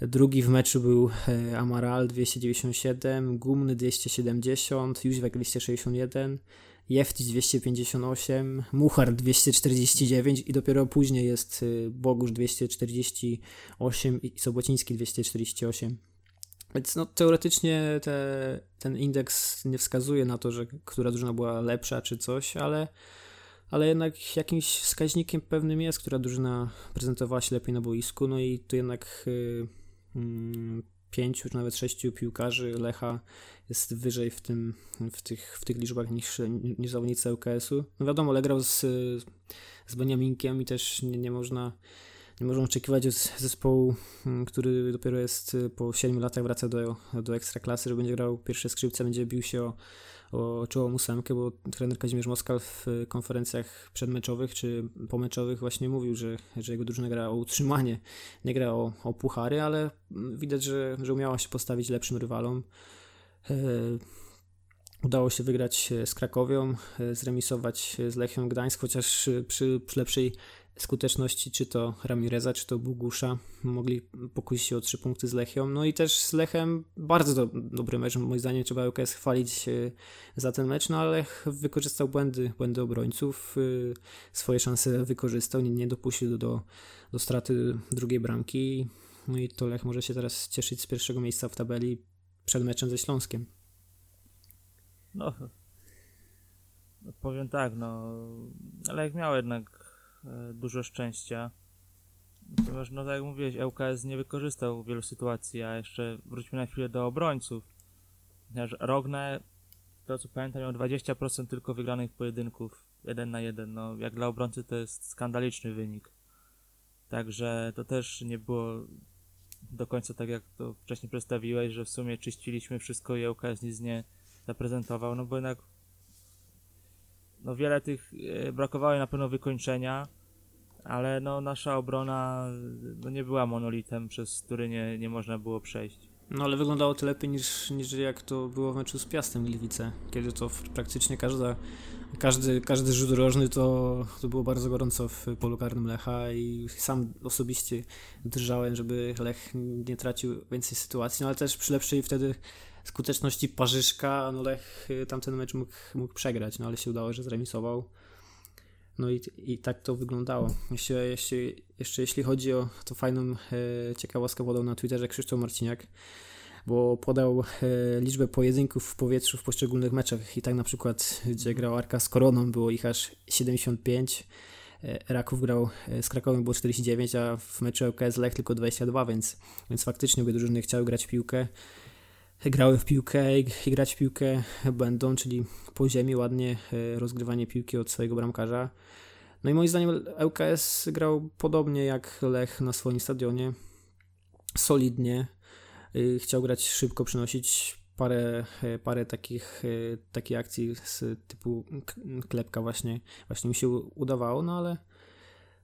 Speaker 1: Drugi w meczu był e, Amaral 297, Gumny 270, Jóźwek 261, Jeftić 258, Muchar 249 i dopiero później jest y, Bogusz 248 i Sobociński 248. Więc no, teoretycznie te, ten indeks nie wskazuje na to, że która drużyna była lepsza czy coś, ale, ale jednak jakimś wskaźnikiem pewnym jest, która drużyna prezentowała się lepiej na boisku. No i tu jednak y, mm, pięciu czy nawet sześciu piłkarzy Lecha jest wyżej w, tym, w, tych, w tych liczbach niż, niż zawodnicy ŁKS-u. No wiadomo, ale grał z, z Beniaminkiem i też nie, nie można nie można oczekiwać od zespołu, mm, który dopiero jest po 7 latach wraca do, do ekstraklasy, że będzie grał pierwsze skrzypce, będzie bił się o, o czołową ósemkę, bo trener Kazimierz Moskal w konferencjach przedmeczowych czy pomeczowych właśnie mówił, że, że jego drużyna gra o utrzymanie, nie gra o, o puchary, ale widać, że, że umiała się postawić lepszym rywalom. E, Udało się wygrać z Krakowią, e, zremisować z Lechią Gdańsk, chociaż przy, przy lepszej skuteczności, czy to Ramireza, czy to Bugusza, mogli pokusić się o trzy punkty z Lechią. No i też z Lechem bardzo do, dobry mecz, moim zdaniem trzeba UKS chwalić e, za ten mecz, no ale Lech wykorzystał błędy, błędy obrońców, e, swoje szanse wykorzystał, nie, nie dopuścił do, do, do straty drugiej bramki. No i to Lech może się teraz cieszyć z pierwszego miejsca w tabeli przed meczem ze Śląskiem.
Speaker 2: No, powiem tak, no, Lech miał jednak dużo szczęścia. Ponieważ, no tak jak mówiłeś, ŁKS nie wykorzystał wielu sytuacji, a jeszcze wróćmy na chwilę do obrońców. Ponieważ Rogne, to co pamiętam, miał 20% tylko wygranych pojedynków jeden na jeden. No, jak dla obrońcy to jest skandaliczny wynik. Także to też nie było do końca tak, jak to wcześniej przedstawiłeś, że w sumie czyściliśmy wszystko i ŁKS nic nie zaprezentował, no bo jednak no wiele tych e, brakowało na pewno wykończenia, ale no nasza obrona no nie była monolitem, przez który nie, nie można było przejść.
Speaker 1: No ale wyglądało to lepiej niż, niż jak to było w meczu z Piastem Gliwice, kiedy to praktycznie każda, każdy, każdy rzut rożny to, to było bardzo gorąco w polu karnym Lecha i sam osobiście drżałem, żeby Lech nie tracił więcej sytuacji, no ale też przy lepszej wtedy skuteczności Parzyszka, no Lech tamten mecz mógł, mógł przegrać, no ale się udało, że zremisował. No i, i tak to wyglądało. Jeszcze, jeszcze, jeszcze jeśli chodzi o to fajną e, ciekawostkę podał na Twitterze Krzysztof Marciniak, bo podał e, liczbę pojedynków w powietrzu w poszczególnych meczach. I tak na przykład, gdzie grał Arka z Koroną, było ich aż 75, e, Raków grał e, z Krakowem było 49, a w meczu LKS Lech tylko 22, więc, więc faktycznie obie drużyny chciały grać piłkę grały w piłkę i, grać w piłkę będą, czyli po ziemi ładnie e, rozgrywanie piłki od swojego bramkarza. No i moim zdaniem ŁKS grał podobnie jak Lech na swoim stadionie. Solidnie. E, chciał grać szybko, przynosić parę, e, parę takich, takich akcji z typu klepka właśnie, właśnie mi się udawało, no ale,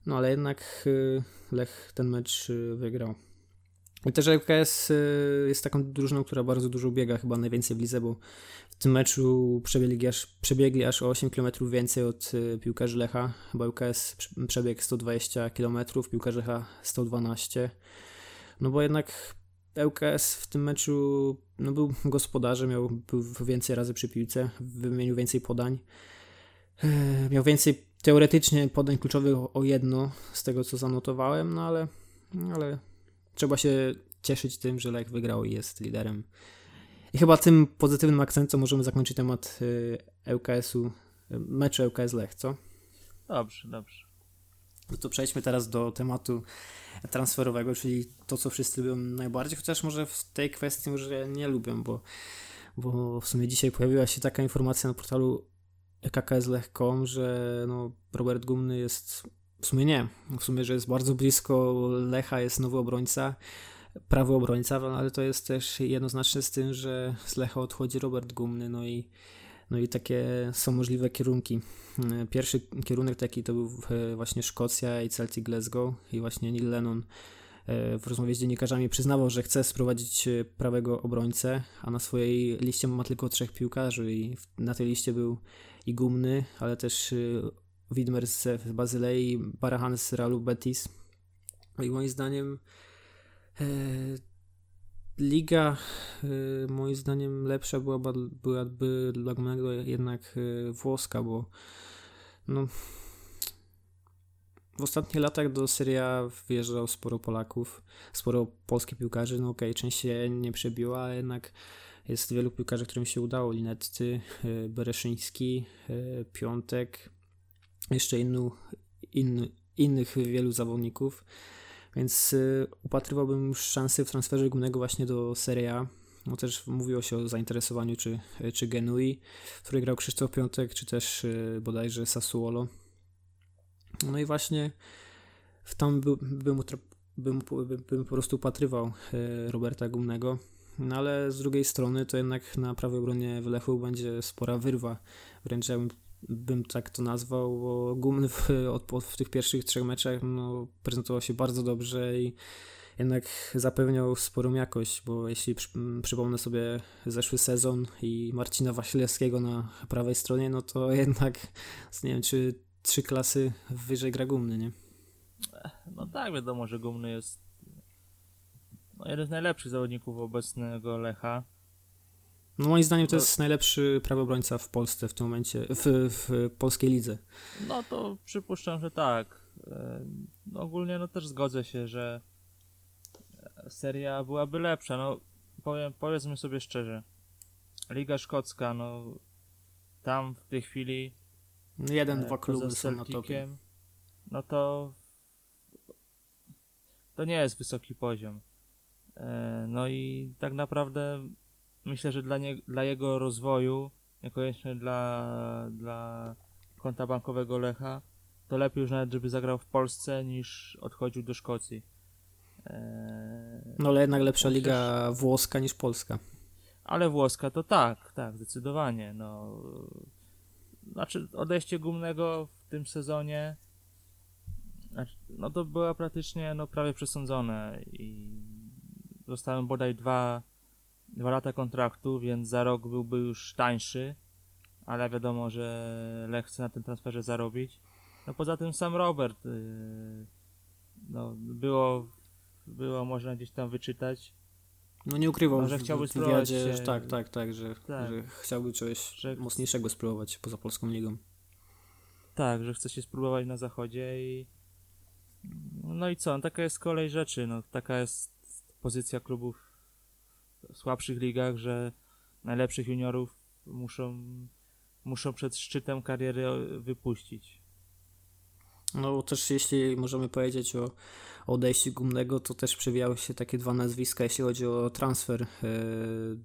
Speaker 1: no ale jednak Lech ten mecz wygrał. I też LKS y, jest taką drużyną, która bardzo dużo biega, chyba najwięcej w lidze, bo w tym meczu przebiegli aż, przebiegli aż o 8 km więcej od y, piłkarzy Lecha. Chyba LKS przebiegł 120 km, piłkarz Lecha 112. No bo jednak LKS w tym meczu no był gospodarzem, miał, był więcej razy przy piłce, wymienił więcej podań. E, miał więcej teoretycznie podań kluczowych o jedno z tego co zanotowałem, no ale, ale trzeba się cieszyć tym, że Lech wygrał i jest liderem. I chyba tym pozytywnym akcentem możemy zakończyć temat y, ŁKS-u, y, meczu ŁKS Lech, co?
Speaker 2: Dobrze, dobrze.
Speaker 1: No to przejdźmy teraz do tematu transferowego, czyli to, co wszyscy lubią najbardziej, chociaż może w tej kwestii może nie lubią, bo, bo w sumie dzisiaj pojawiła się taka informacja na portalu kkslech.com, że no, Robert Gumny jest w sumie nie. W sumie, że jest bardzo blisko Lecha, jest nowy obrońca, prawy obrońca, ale to jest też jednoznaczne z tym, że z Lecha odchodzi Robert Gumny, no i, no i takie są możliwe kierunki. Pierwszy kierunek taki to był właśnie Szkocja i Celtic Glasgow i właśnie Neil Lennon e, w rozmowie z dziennikarzami przyznawał, że chce sprowadzić prawego obrońcę, a na swojej liście ma tylko trzech piłkarzy i na tej liście był i Gumny, ale też Widmer z Bazylei, Barahan z Realu Betis. I moim zdaniem e, liga e, moim zdaniem lepsza byłaby, byłaby dla Gomego jednak e, włoska, bo no, w ostatnich latach do Syria wjeżdżał sporo Polaków, sporo polskich piłkarzy. No okej, okay, część się nie przebiła, ale jednak jest wielu piłkarzy, którym się udało. Linetty, e, Bereszyński, e, Piątek, jeszcze innu, in, innych wielu zawodników, więc y, upatrywałbym szansy w transferze głównego właśnie do Serie A. No też mówiło się o zainteresowaniu czy, czy Genui, w której grał Krzysztof Piątek, czy też y, bodajże Sassuolo. No i właśnie w tam by, bym, bym, bym po prostu upatrywał y, Roberta Gumnego. No ale z drugiej strony to jednak na prawej obronie w Lechu będzie spora wyrwa. Wręcz ja bym bym tak to nazwał, bo Gumny w, w tych pierwszych trzech meczach no, prezentował się bardzo dobrze i jednak zapewniał sporą jakość, bo jeśli przy, przypomnę sobie zeszły sezon i Marcina Wasilewskiego na prawej stronie, no to jednak nie wiem, czy trzy klasy wyżej gra Gumny, nie?
Speaker 2: No tak, wiadomo, że Gumny jest no, jeden z najlepszych zawodników obecnego Lecha.
Speaker 1: No moim zdaniem to no. jest najlepszy prawy obrońca w Polsce w tym momencie, w, w polskiej lidze.
Speaker 2: No to przypuszczam, że tak. No ogólnie no też zgodzę się, że seria byłaby lepsza. No powiem, powiedzmy sobie szczerze. Liga Szkocka, no tam w tej chwili
Speaker 1: jeden, e, dwa kluby są na topie.
Speaker 2: No to to nie jest wysoki poziom. E, no i tak naprawdę myślę, że dla, nie, dla jego rozwoju, niekoniecznie dla, dla konta bankowego Lecha, to lepiej już nawet, żeby zagrał w Polsce, niż odchodził do Szkocji.
Speaker 1: Eee, no ale jednak lepsza liga włoska niż polska.
Speaker 2: Ale włoska to tak, tak, zdecydowanie. No, znaczy odejście Gumnego w tym sezonie znaczy, no to było praktycznie no, prawie przesądzone i zostałem bodaj dwa, dwa lata kontraktu, więc za rok byłby już tańszy, ale wiadomo, że Lech chce na tym transferze zarobić. No poza tym sam Robert yy, no, było, było można gdzieś tam wyczytać,
Speaker 1: no nie ukrywał, no, że chciałby w wywiadzie, się... że tak, tak, tak, że, tak. że chciałby czegoś że... mocniejszego spróbować poza Polską Ligą.
Speaker 2: Tak, że chce się spróbować na zachodzie i no i co, no, taka jest kolej rzeczy, no taka jest pozycja klubów słabszych ligach, że najlepszych juniorów muszą, muszą przed szczytem kariery wypuścić.
Speaker 1: No też jeśli możemy powiedzieć o odejściu Gumnego, to też przewijały się takie dwa nazwiska, jeśli chodzi o transfer e,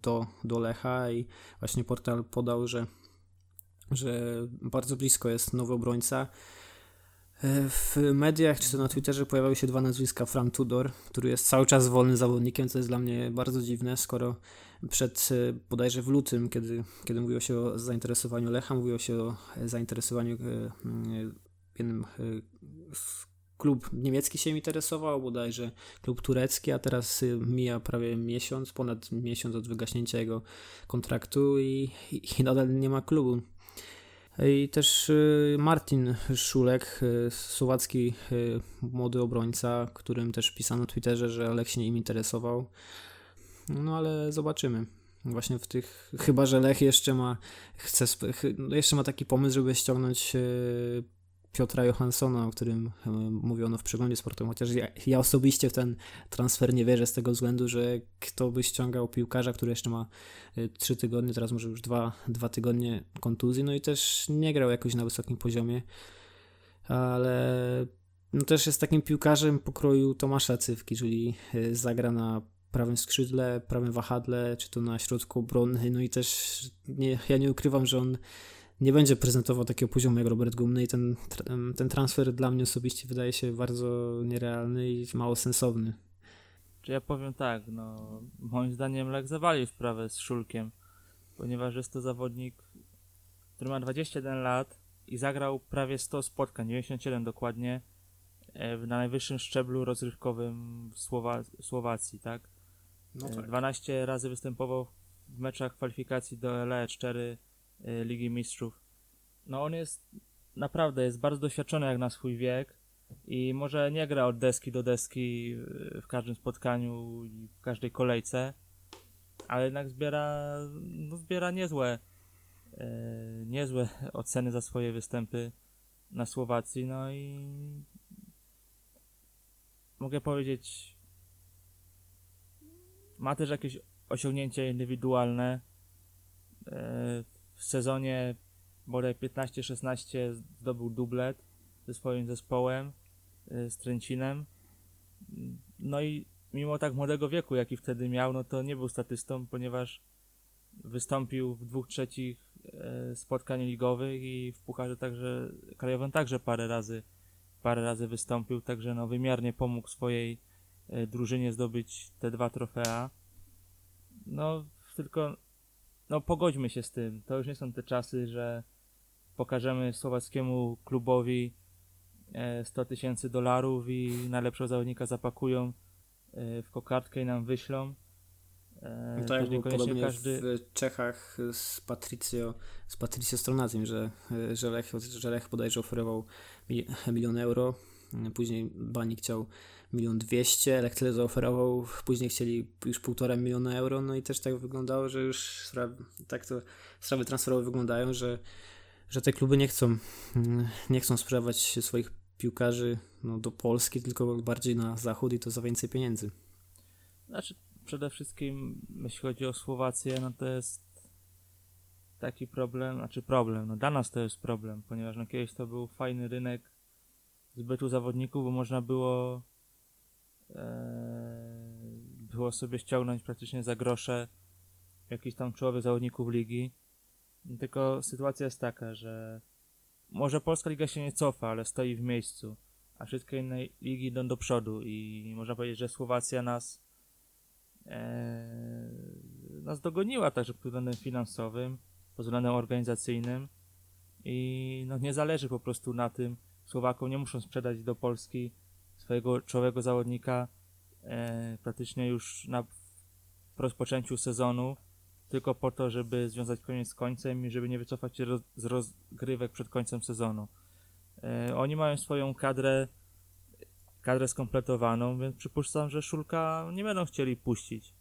Speaker 1: do, do Lecha i właśnie portal podał, że, że bardzo blisko jest nowy obrońca. E, w mediach czy to na Twitterze pojawiały się dwa nazwiska. Fran Tudor, który jest cały czas wolnym zawodnikiem, co jest dla mnie bardzo dziwne, skoro przed e, bodajże w lutym, kiedy, kiedy mówiło się o zainteresowaniu Lecha, mówiło się o zainteresowaniu jednym klub niemiecki się interesował, bodajże klub turecki, a teraz mija prawie miesiąc, ponad miesiąc od wygaśnięcia jego kontraktu i, i nadal nie ma klubu. I też y, Martin Szulek, y, słowacki młody obrońca, którym też pisano na Twitterze, że Lech się nim interesował. No ale zobaczymy. Właśnie w tych, chyba że Lech jeszcze ma, chce, no, jeszcze ma taki pomysł, żeby ściągnąć Piotra Johanssona, o którym e, mówiono w przeglądzie sportowym, chociaż ja, ja, osobiście w ten transfer nie wierzę z tego względu, że kto by ściągał piłkarza, który jeszcze ma 3 e, tygodnie, teraz może już 2, 2 tygodnie kontuzji, no i też nie grał jakoś na wysokim poziomie, ale no też jest takim piłkarzem pokroju Tomasza Cywki, czyli e, zagra na prawym skrzydle, prawym wahadle, czy to na środku obrony, no i też nie, ja nie ukrywam, że on nie będzie prezentował takiego poziomu jak Robert Gumny i ten, ten transfer dla mnie osobiście wydaje się bardzo nierealny i mało sensowny.
Speaker 2: Czy ja powiem tak, no moim zdaniem Lech zawalił sprawę z Szulkiem, ponieważ jest to zawodnik, który ma 21 lat i zagrał prawie 100 spotkań, 97 dokładnie, e, na najwyższym szczeblu rozrywkowym w Słowa Słowacji, tak? No tak. 12 razy występował w meczach kwalifikacji do LE 4 Y, Ligi Mistrzów. No on jest naprawdę jest bardzo doświadczony jak na swój wiek i może nie gra od deski do deski y, w każdym spotkaniu i w każdej kolejce, ale jednak zbiera, no zbiera niezłe, yy, niezłe oceny za swoje występy na Słowacji, no i mogę powiedzieć, ma też jakieś osiągnięcia indywidualne. W sezonie bodaj 15-16 zdobył dublet ze swoim zespołem, y, z Tręcinem. No i mimo tak młodego wieku, jaki wtedy miał, no to nie był statystą, ponieważ wystąpił w dwóch trzecich e, spotkań ligowych i w pucharze także krajowym także parę razy parę razy wystąpił, także no wymiarnie pomógł swojej e, drużynie zdobyć te dwa trofea. No tylko no pogodźmy się z tym. To już nie są te czasy, że pokażemy słowackiemu klubowi 100 e, tysięcy dolarów i najlepszego zawodnika zapakują e, w kokardkę i nam wyślą.
Speaker 1: E, no tak, było podobnie każdy... w Czechach z Patricio, z Patricio Stronazim, że, że, Lech, że Lech bodajże oferował milion euro, później Bani chciał milion dwieście, Lech tyle zaoferował, później chcieli już półtora miliona euro, no i też tak wyglądało, że już tak to sprawy transferowe wyglądają, że, że te kluby nie chcą, nie chcą sprzedawać swoich piłkarzy no, do Polski, tylko bardziej na zachód i to za więcej pieniędzy.
Speaker 2: Znaczy, przede wszystkim, jeśli chodzi o Słowację, no to jest taki problem, znaczy problem, no dla nas to jest problem, ponieważ no kiedyś to był fajny rynek zbytu zawodników, bo można było było sobie ściągnąć praktycznie za grosze jakichś tam czołowych zawodników ligi. Tylko sytuacja jest taka, że może Polska Liga się nie cofa, ale stoi w miejscu, a wszystkie inne ligi idą do przodu i można powiedzieć, że Słowacja nas e, nas dogoniła także pod względem finansowym, pod względem organizacyjnym i no, nie zależy po prostu na tym, Słowakom nie muszą sprzedać do Polski swojego czołowego zawodnika e, praktycznie już na rozpoczęciu sezonu, tylko po to, żeby związać koniec z końcem i żeby nie wycofać się roz, z rozgrywek przed końcem sezonu. E, oni mają swoją kadrę, kadrę skompletowaną, więc przypuszczam, że Szulka nie będą chcieli puścić.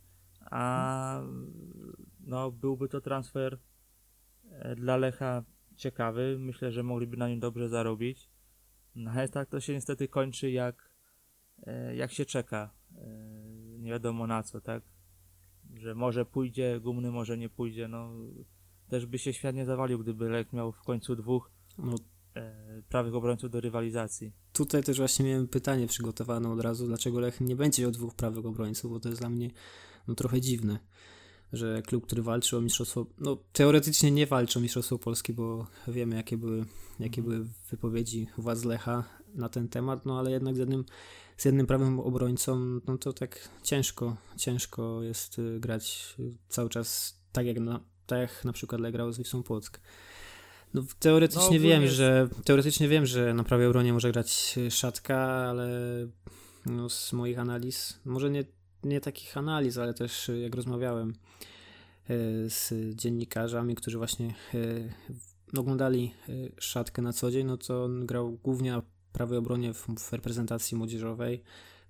Speaker 2: A no, byłby to transfer e, dla Lecha ciekawy. Myślę, że mogliby na nim dobrze zarobić. No ale tak to się niestety kończy jak, jak się czeka. E, nie wiadomo na co, tak? Że może pójdzie gumny, może nie pójdzie. No, też by się świat nie zawalił, gdyby Lech miał w końcu dwóch no, e, prawych obrońców do rywalizacji.
Speaker 1: Tutaj też właśnie miałem pytanie przygotowane od razu, dlaczego Lech nie będzie miał dwóch prawych obrońców, bo to jest dla mnie no, trochę dziwne że klub, który walczy o mistrzostwo, no teoretycznie nie walczy o mistrzostwo Polski, bo wiemy jakie były, jakie mhm. były wypowiedzi władz Lecha na ten temat, no ale jednak z jednym, z jednym prawym obrońcą, no to tak ciężko, ciężko jest y, grać cały czas tak jak na, tak jak na przykład grał z Wisłą Płock. No, teoretycznie no, wiem, jest... że teoretycznie wiem, że na prawej obronie może grać Szatka, ale no, z moich analiz, może nie nie takich analiz, ale też y, jak rozmawiałem y, z dziennikarzami, którzy właśnie y, oglądali szatkę na co dzień, no to on grał głównie na prawej obronie w, w reprezentacji młodzieżowej.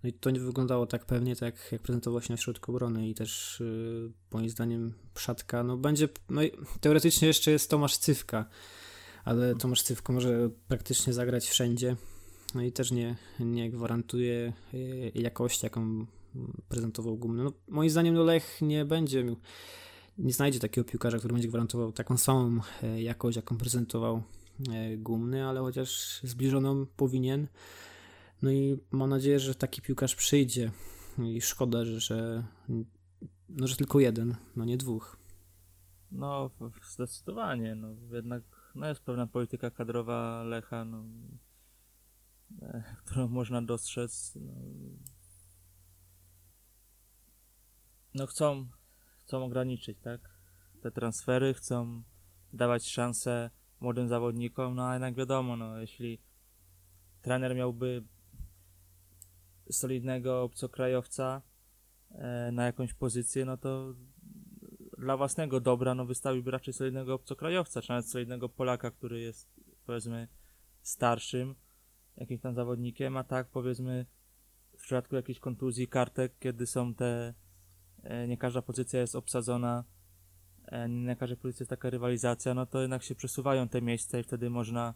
Speaker 1: No i to nie wyglądało tak pewnie, tak jak prezentował się na środku obrony i też yy, moim zdaniem Szatka, no będzie, no i teoretycznie jeszcze jest Tomasz Cywka, ale Tomasz Cywko może praktycznie zagrać wszędzie, no i też nie, nie gwarantuje jakości, jaką prezentował gumny. No, moim zdaniem no Lech nie będzie nie znajdzie takiego piłkarza, który będzie gwarantował taką samą e, jakość, jaką prezentował gumny, ale chociaż zbliżoną powinien. No i mam nadzieję, że taki piłkarz przyjdzie. I szkoda, że, że, no, że tylko jeden, no nie dwóch.
Speaker 2: No, zdecydowanie. No, jednak no, jest pewna polityka kadrowa Lecha, no, e, którą można dostrzec. No, no chcą, chcą ograniczyć, tak? Te transfery, chcą dawać szansę młodym zawodnikom, no a jednak wiadomo, no jeśli trener miałby solidnego obcokrajowca e, na jakąś pozycję, no to dla własnego dobra, no wystawiłby raczej solidnego obcokrajowca, czy nawet solidnego Polaka, który jest powiedzmy starszym jakimś tam zawodnikiem, a tak powiedzmy w przypadku jakiejś kontuzji kartek, kiedy są te E, nie każda pozycja jest obsadzona, na każdej pozycji jest taka rywalizacja, no to jednak się przesuwają te miejsca i wtedy można,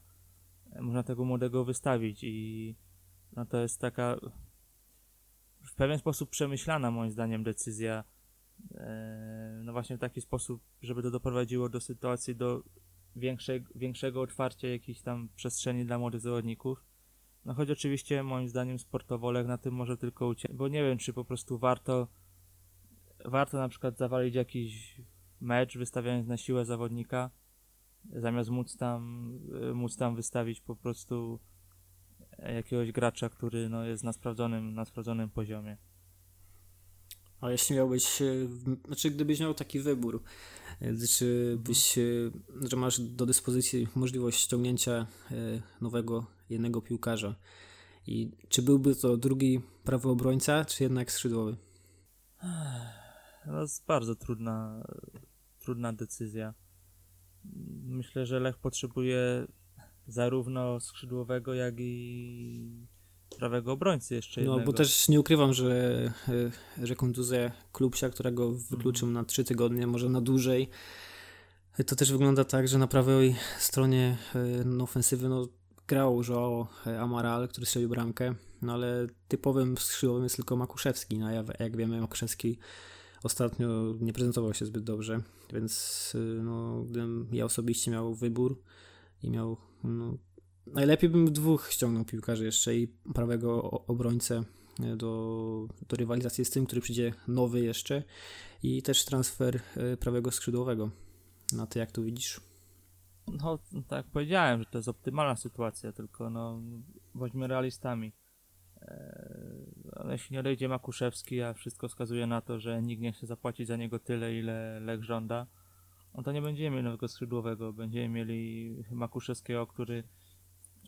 Speaker 2: e, można tego młodego wystawić i no to jest taka w pewien sposób przemyślana moim zdaniem decyzja no właśnie w taki sposób, żeby to doprowadziło do sytuacji do większej, większego otwarcia jakichś tam przestrzeni dla młodych zawodników. No choć oczywiście moim zdaniem sportowo Lech na tym może tylko uciec, bo nie wiem czy po prostu warto warto na przykład zawalić jakiś mecz, wystawiając na siłę zawodnika, zamiast móc tam, e, móc tam wystawić po prostu jakiegoś gracza, który no, jest na sprawdzonym, na sprawdzonym poziomie.
Speaker 1: A jeśli miałbyś, e, znaczy gdybyś miał taki wybór, e, czy byś, że masz do dyspozycji możliwość ściągnięcia nowego jednego piłkarza i czy byłby to drugi prawy obrońca, czy jednak skrzydłowy?
Speaker 2: To jest bardzo trudna, trudna decyzja. Myślę, że Lech potrzebuje zarówno skrzydłowego, jak i prawego obrońcy jeszcze jednego.
Speaker 1: No, bo też nie ukrywam, że, e, że kontuzja Klubsia, którego wykluczył mm. na trzy tygodnie, może na dłużej, to też wygląda tak, że na prawej stronie e, no, ofensywy no, grał Joao Amaral, który strzelił bramkę, no ale typowym skrzydłowym jest tylko Makuszewski, no jak wiemy Makuszewski ostatnio nie prezentował się zbyt dobrze, więc y, no, gdybym ja osobiście miał wybór i miał no, najlepiej bym dwóch ściągnął piłkarzy jeszcze i prawego obrońcę y, do, do rywalizacji z tym, który przyjdzie nowy jeszcze i też transfer y, prawego skrzydłowego. Na to jak to widzisz?
Speaker 2: No, tak powiedziałem, że to jest optymalna sytuacja, tylko no, bądźmy realistami. Ale jeśli nie odejdzie Makuszewski, a wszystko wskazuje na to, że nikt nie chce zapłacić za niego tyle, ile Lech żąda, no to nie będziemy mieli nowego skrzydłowego. Będziemy mieli Makuszewskiego, który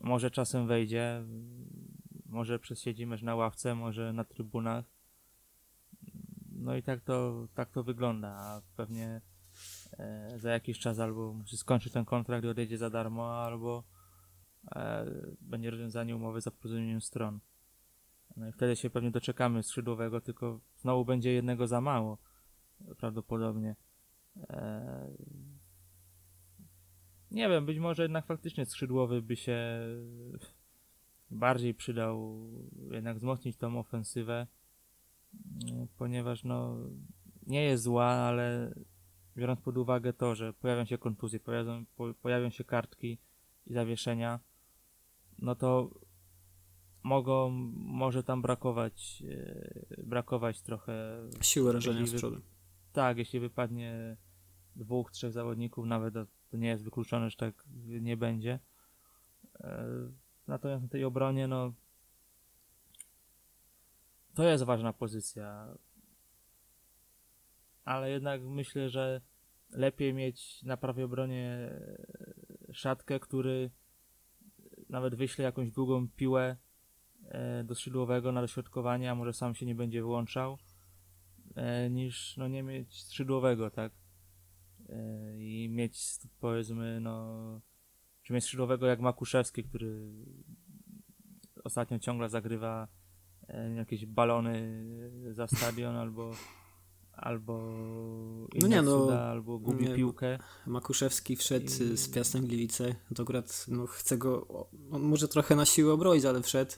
Speaker 2: może czasem wejdzie, może przesiedzi mecz na ławce, może na trybunach. No i tak to, tak to wygląda, a pewnie e, za jakiś czas albo musi skończyć ten kontrakt i odejdzie za darmo, albo e, będzie rozwiązanie umowy za porozumieniem stron. No i wtedy się pewnie doczekamy skrzydłowego, tylko znowu będzie jednego za mało prawdopodobnie. E, nie wiem, być może jednak faktycznie skrzydłowy by się bardziej przydał jednak wzmocnić tą ofensywę, ponieważ no nie jest zła, ale biorąc pod uwagę to, że pojawią się kontuzje, pojawią, pojawią się kartki i zawieszenia, no to mogą, może tam brakować, e, brakować trochę
Speaker 1: siły rażenia z przodu.
Speaker 2: Tak, jeśli wypadnie dwóch, trzech zawodników, nawet to nie jest wykluczone, że tak nie będzie. E, natomiast na tej obronie, no to jest ważna pozycja. Ale jednak myślę, że lepiej mieć na prawej obronie szatkę, który nawet wyśle jakąś długą piłę e, do skrzydłowego na dośrodkowanie, a może sam się nie będzie wyłączał, e, niż no nie mieć skrzydłowego, tak? E, I mieć powiedzmy, no czy mieć skrzydłowego jak Makuszewski, który ostatnio ciągle zagrywa jakieś balony za stadion albo albo no nie, no, cuda, albo gubi nie, piłkę.
Speaker 1: Makuszewski wszedł I... z Piastem Gliwice, to akurat no, chce go, on może trochę na siłę obroić, ale wszedł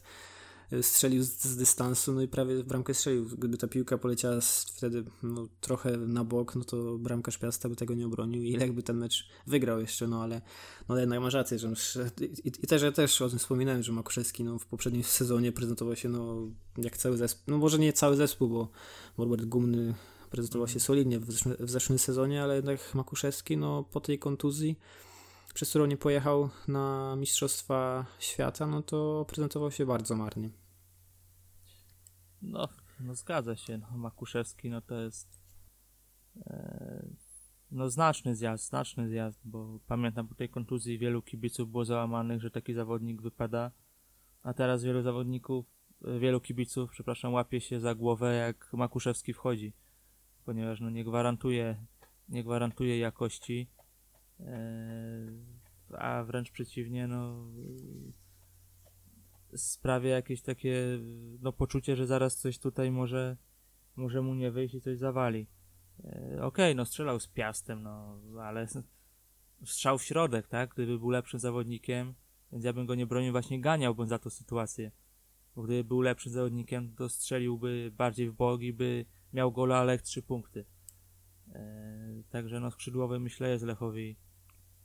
Speaker 1: strzelił z, z, dystansu, no i prawie w bramkę strzelił. Gdyby ta piłka poleciała wtedy no, trochę na bok, no to bramkarz Piasta by tego nie obronił i jakby ten mecz wygrał jeszcze, no ale no jednak ma rację, że i, i też ja też o tym wspominałem, że Makuszewski no, w poprzednim sezonie prezentował się no, jak cały zespół, no może nie cały zespół, bo Robert Gumny prezentował się solidnie w zeszłym, w zeszłym sezonie, ale jednak Makuszewski no, po tej kontuzji przez którą nie pojechał na Mistrzostwa Świata, no to prezentował się bardzo marnie.
Speaker 2: No, no zgadza się. No, Makuszewski no to jest e, no znaczny zjazd, znaczny zjazd, bo pamiętam po tej kontuzji wielu kibiców było załamanych, że taki zawodnik wypada, a teraz wielu zawodników, e, wielu kibiców, przepraszam, łapie się za głowę jak Makuszewski wchodzi, ponieważ no nie gwarantuje, nie gwarantuje jakości a wręcz przeciwnie, no sprawia jakieś takie no, poczucie, że zaraz coś tutaj może, może mu nie wyjść i coś zawali. E, okej, okay, no strzelał z piastem, no ale strzał w środek, tak? Gdyby był lepszym zawodnikiem, więc ja bym go nie bronił, właśnie ganiałbym za tą sytuację. Bo gdyby był lepszym zawodnikiem, to strzeliłby bardziej w bogi, by miał gola, ale trzy punkty. E, także no skrzydłowy myślę jest Lechowi,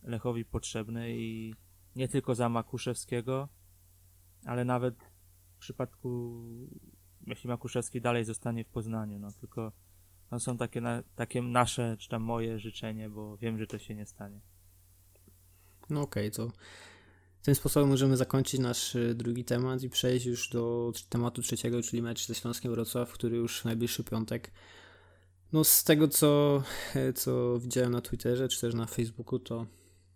Speaker 2: Lechowi potrzebny i nie tylko za Makuszewskiego, ale nawet w przypadku jeśli Makuszewski dalej zostanie w Poznaniu, no tylko no, są takie, na, takie nasze, czy tam moje życzenie, bo wiem, że to się nie stanie.
Speaker 1: No okej, okay, to tym sposobem możemy zakończyć nasz y, drugi temat i przejść już do tematu trzeciego, czyli mecz ze Śląskiem Wrocław, który już w najbliższy piątek no z tego, co, e, co widziałem na Twitterze, czy też na Facebooku, to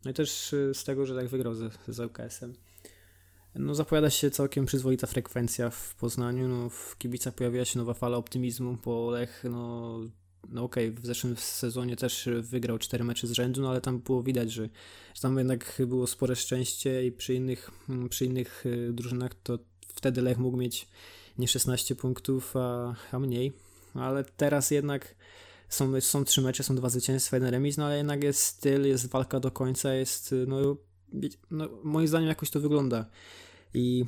Speaker 1: no i też e, z tego, że tak wygrał z, z UKS-em. No zapowiada się całkiem przyzwoita frekwencja w Poznaniu, no w kibicach pojawiła się nowa fala optymizmu, bo Lech, no, no okej, okay, w zeszłym sezonie też wygrał cztery mecze z rzędu, no ale tam było widać, że, że tam jednak było spore szczęście i przy innych, przy innych e, drużynach to wtedy Lech mógł mieć nie 16 punktów, a, a mniej. Ale teraz jednak są, są trzy mecze, są dwa zwycięstwa, jeden remis, no ale jednak jest styl, jest walka do końca, jest, no, no moim zdaniem jakoś to wygląda. I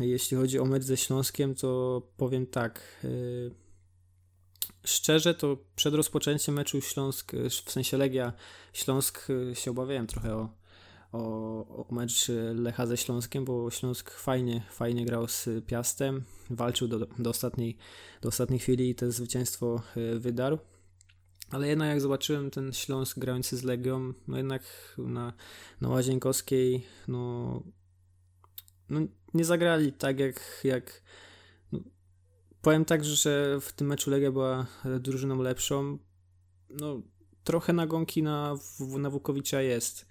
Speaker 1: jeśli chodzi o mecz ze Śląskiem, to powiem tak, yy, szczerze to przed rozpoczęciem meczu Śląsk, w sensie Legia Śląsk y, się obawiałem trochę o, o, o mecz Lecha ze Śląskiem, bo Śląsk fajnie, fajnie grał z Piastem, walczył do, do, ostatniej, do ostatniej chwili i to zwycięstwo e, wydarł. Ale jednak jak zobaczyłem ten Śląsk grający z Legią, no jednak na, na Łazienkowskiej, no, no nie zagrali tak jak, jak no, powiem tak, że w tym meczu Legia była drużyną lepszą, no trochę nagonki na, na Wukowicza jest,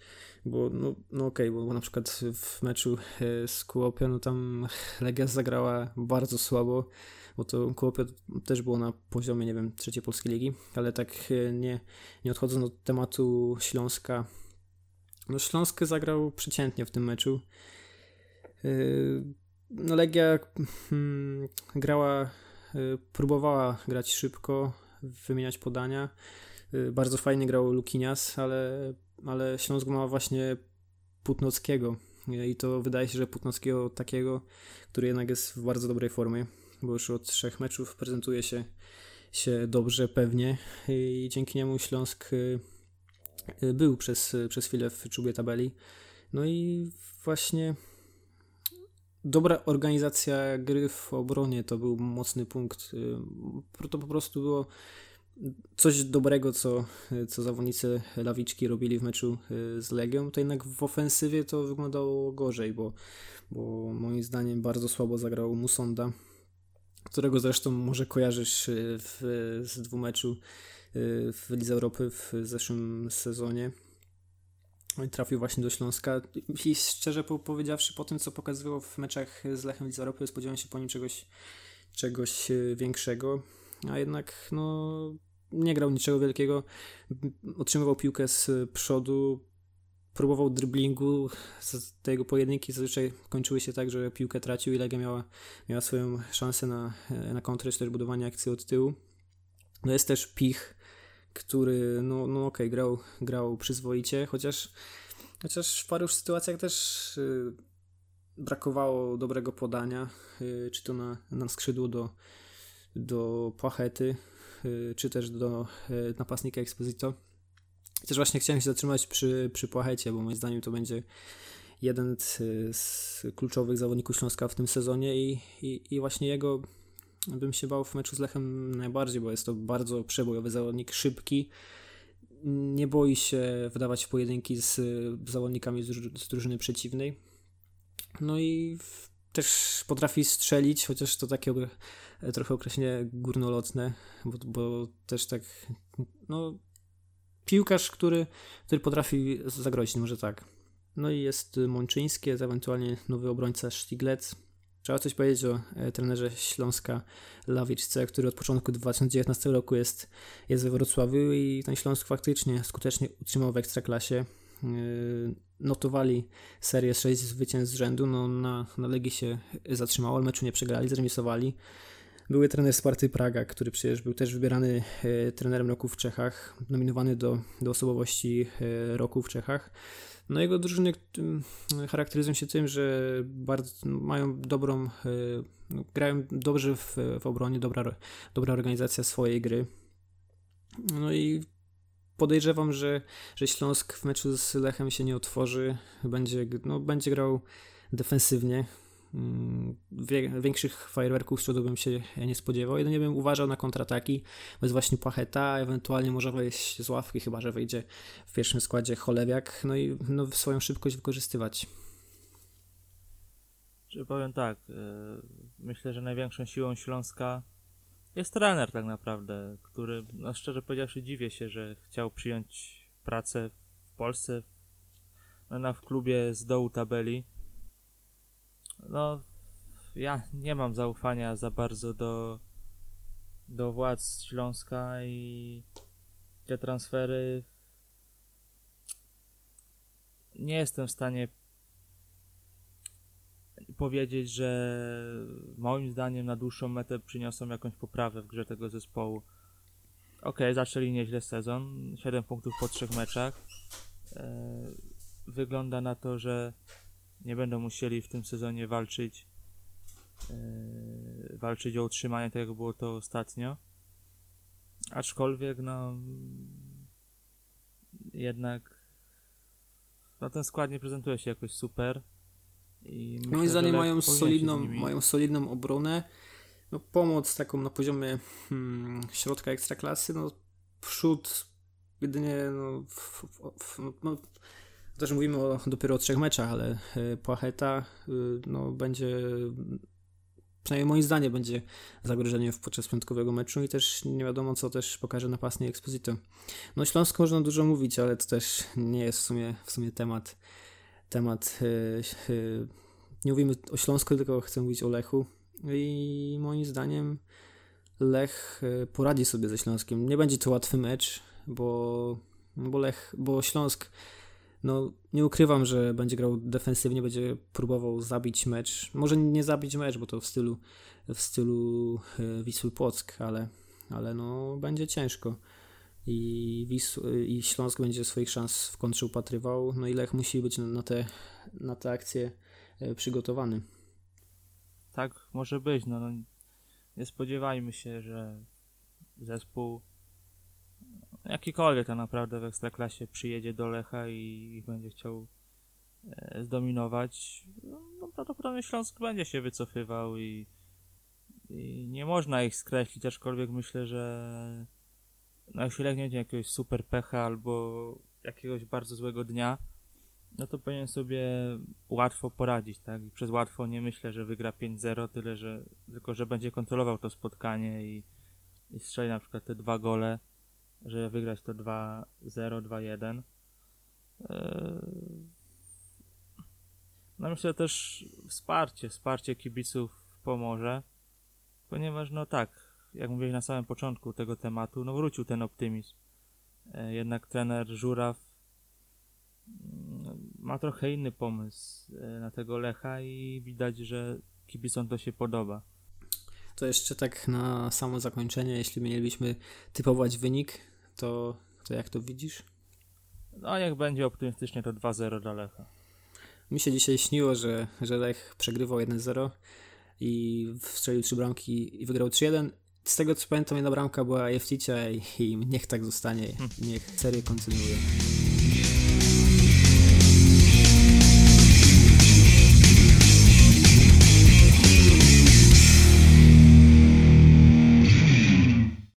Speaker 1: bo no, no okej, okay, bo na przykład w meczu e, z Kuopią, no tam Legia zagrała bardzo słabo, bo to Kuopio też było na poziomie, nie wiem, trzeciej polskiej ligi, ale tak e, nie, nie odchodząc od tematu Śląska, no Śląsk zagrał przeciętnie w tym meczu. E, no Legia hmm, grała, próbowała grać szybko, wymieniać podania, bardzo fajnie grał Lukinias, ale, ale Śląsk ma właśnie Putnockiego i to wydaje się, że Putnockiego takiego, który jednak jest w bardzo dobrej formie, bo już od trzech meczów prezentuje się, się dobrze, pewnie i dzięki niemu Śląsk y, y, był przez, przez chwilę w czubie tabeli. No i właśnie dobra organizacja gry w obronie to był mocny punkt. To po prostu było coś dobrego, co, co zawodnicy Lawiczki robili w meczu y, z Legią, to jednak w ofensywie to wyglądało gorzej, bo, bo moim zdaniem bardzo słabo zagrał Musonda, którego zresztą może kojarzysz y, w, z dwumeczu y, w Lidze Europy w zeszłym sezonie. Trafił właśnie do Śląska i szczerze powiedziawszy, po tym co pokazywał w meczach z Lechem Lidze Europy, spodziewałem się po nim czegoś, czegoś większego a jednak no, nie grał niczego wielkiego. Otrzymywał piłkę z przodu, próbował driblingu. Te jego pojedynki zazwyczaj kończyły się tak, że piłkę tracił i Legia miała, miała swoją szansę na, na kontrę, czy też budowanie akcji od tyłu. No jest też Pich, który, no, no okej, okay, grał, grał przyzwoicie, chociaż, chociaż w paru sytuacjach też y, brakowało dobrego podania, y, czy to na, na skrzydło do, do Płachety, czy też do napastnika Exposito. Też właśnie chciałem się zatrzymać przy, przy Płachecie, bo moim zdaniem to będzie jeden z kluczowych zawodników Śląska w tym sezonie i, i, i właśnie jego bym się bał w meczu z Lechem najbardziej, bo jest to bardzo przebojowy zawodnik, szybki, nie boi się wydawać pojedynki z zawodnikami z drużyny przeciwnej. No i też potrafi strzelić, chociaż to takie trochę określenie górnolotne, bo, bo też tak, no, piłkarz, który, który potrafi zagrozić, może tak. No i jest Mączyńskie, ewentualnie nowy obrońca Stiglec. Trzeba coś powiedzieć o e, trenerze Śląska Lawiczce, który od początku 2019 roku jest, jest we Wrocławiu i ten Śląsk faktycznie skutecznie utrzymał w Ekstraklasie. E, notowali serię 6 zwycięstw z rzędu, no na, na Legii się zatrzymało, ale meczu nie przegrali, zremisowali. Były trener Sparty Praga, który przecież był też wybierany e, trenerem roku w Czechach, nominowany do, do osobowości e, roku w Czechach. No jego drużyny charakteryzują się tym, że bardzo mają dobrą, e, no, grają dobrze w, w obronie, dobra, dobra organizacja swojej gry. No i podejrzewam, że, że Śląsk w meczu z Lechem się nie otworzy, będzie, no, będzie grał defensywnie. Mm, większych fajerwerków z bym się nie spodziewał. Jedynie bym uważał na kontrataki, bez właśnie Pacheta, ewentualnie może wejść z ławki, chyba że wejdzie w pierwszym składzie Cholewiak, no i no, swoją szybkość wykorzystywać.
Speaker 2: Powiem tak, e, myślę, że największą siłą Śląska jest trener tak naprawdę, który, no szczerze powiedziawszy, dziwię się, że chciał przyjąć pracę w Polsce, no, w klubie z dołu tabeli no, ja nie mam zaufania za bardzo do, do władz Śląska i te transfery nie jestem w stanie powiedzieć, że moim zdaniem na dłuższą metę przyniosą jakąś poprawę w grze tego zespołu. Ok, zaczęli nieźle sezon, 7 punktów po trzech meczach. E, wygląda na to, że nie będą musieli w tym sezonie walczyć yy, walczyć o utrzymanie tak jak było to ostatnio. Aczkolwiek no jednak no ten skład nie prezentuje się jakoś super.
Speaker 1: I Moim zdaniem mają solidną, mają solidną obronę. No, pomoc taką na poziomie hmm, środka ekstraklasy, no przód jedynie no, w, w, no, też mówimy o, dopiero o trzech meczach, ale y, Płacheta y, no, będzie przynajmniej moim zdaniem będzie zagrożeniem podczas piątkowego meczu i też nie wiadomo co też pokaże napastnik Exposito. No Śląsk można dużo mówić, ale to też nie jest w sumie, w sumie temat temat yy, nie mówimy o Śląsku, tylko chcę mówić o Lechu i moim zdaniem Lech poradzi sobie ze Śląskiem. Nie będzie to łatwy mecz, bo, bo Lech, bo Śląsk no nie ukrywam, że będzie grał defensywnie, będzie próbował zabić mecz. Może nie zabić mecz, bo to w stylu w stylu e, Wisły Płock, ale, ale no będzie ciężko. I, Wisł, I Śląsk będzie swoich szans w kontrze upatrywał. No i Lech musi być na te, na te akcje e, przygotowany.
Speaker 2: Tak może być. No, no nie spodziewajmy się, że zespół jakikolwiek tak naprawdę w Ekstraklasie przyjedzie do Lecha i będzie chciał e, zdominować, no prawdopodobnie Śląsk będzie się wycofywał i, i nie można ich skreślić, aczkolwiek myślę, że no jeśli Lech jakiegoś super pecha albo jakiegoś bardzo złego dnia, no to powinien sobie łatwo poradzić, tak? I przez łatwo nie myślę, że wygra 5-0, tyle że tylko że będzie kontrolował to spotkanie i, i strzeli na przykład te dwa gole żeby wygrać to 2-0, 2-1. Eee, no myślę też wsparcie, wsparcie kibiców pomoże, ponieważ no tak, jak mówiłeś na samym początku tego tematu, no wrócił ten optymizm. Eee, jednak trener Żuraw mm, ma trochę inny pomysł e, na tego Lecha i widać, że kibicom to się podoba.
Speaker 1: To jeszcze tak na samo zakończenie, jeśli mielibyśmy typować wynik, to, to jak to widzisz?
Speaker 2: No jak będzie optymistycznie to 2-0 dla Lecha.
Speaker 1: Mi się dzisiaj śniło, że, że Lech przegrywał 1-0 i strzelił trzy bramki i wygrał 3-1. Z tego co pamiętam jedna bramka była Jefticia i, i niech tak zostanie, hmm. niech serię kontynuuje.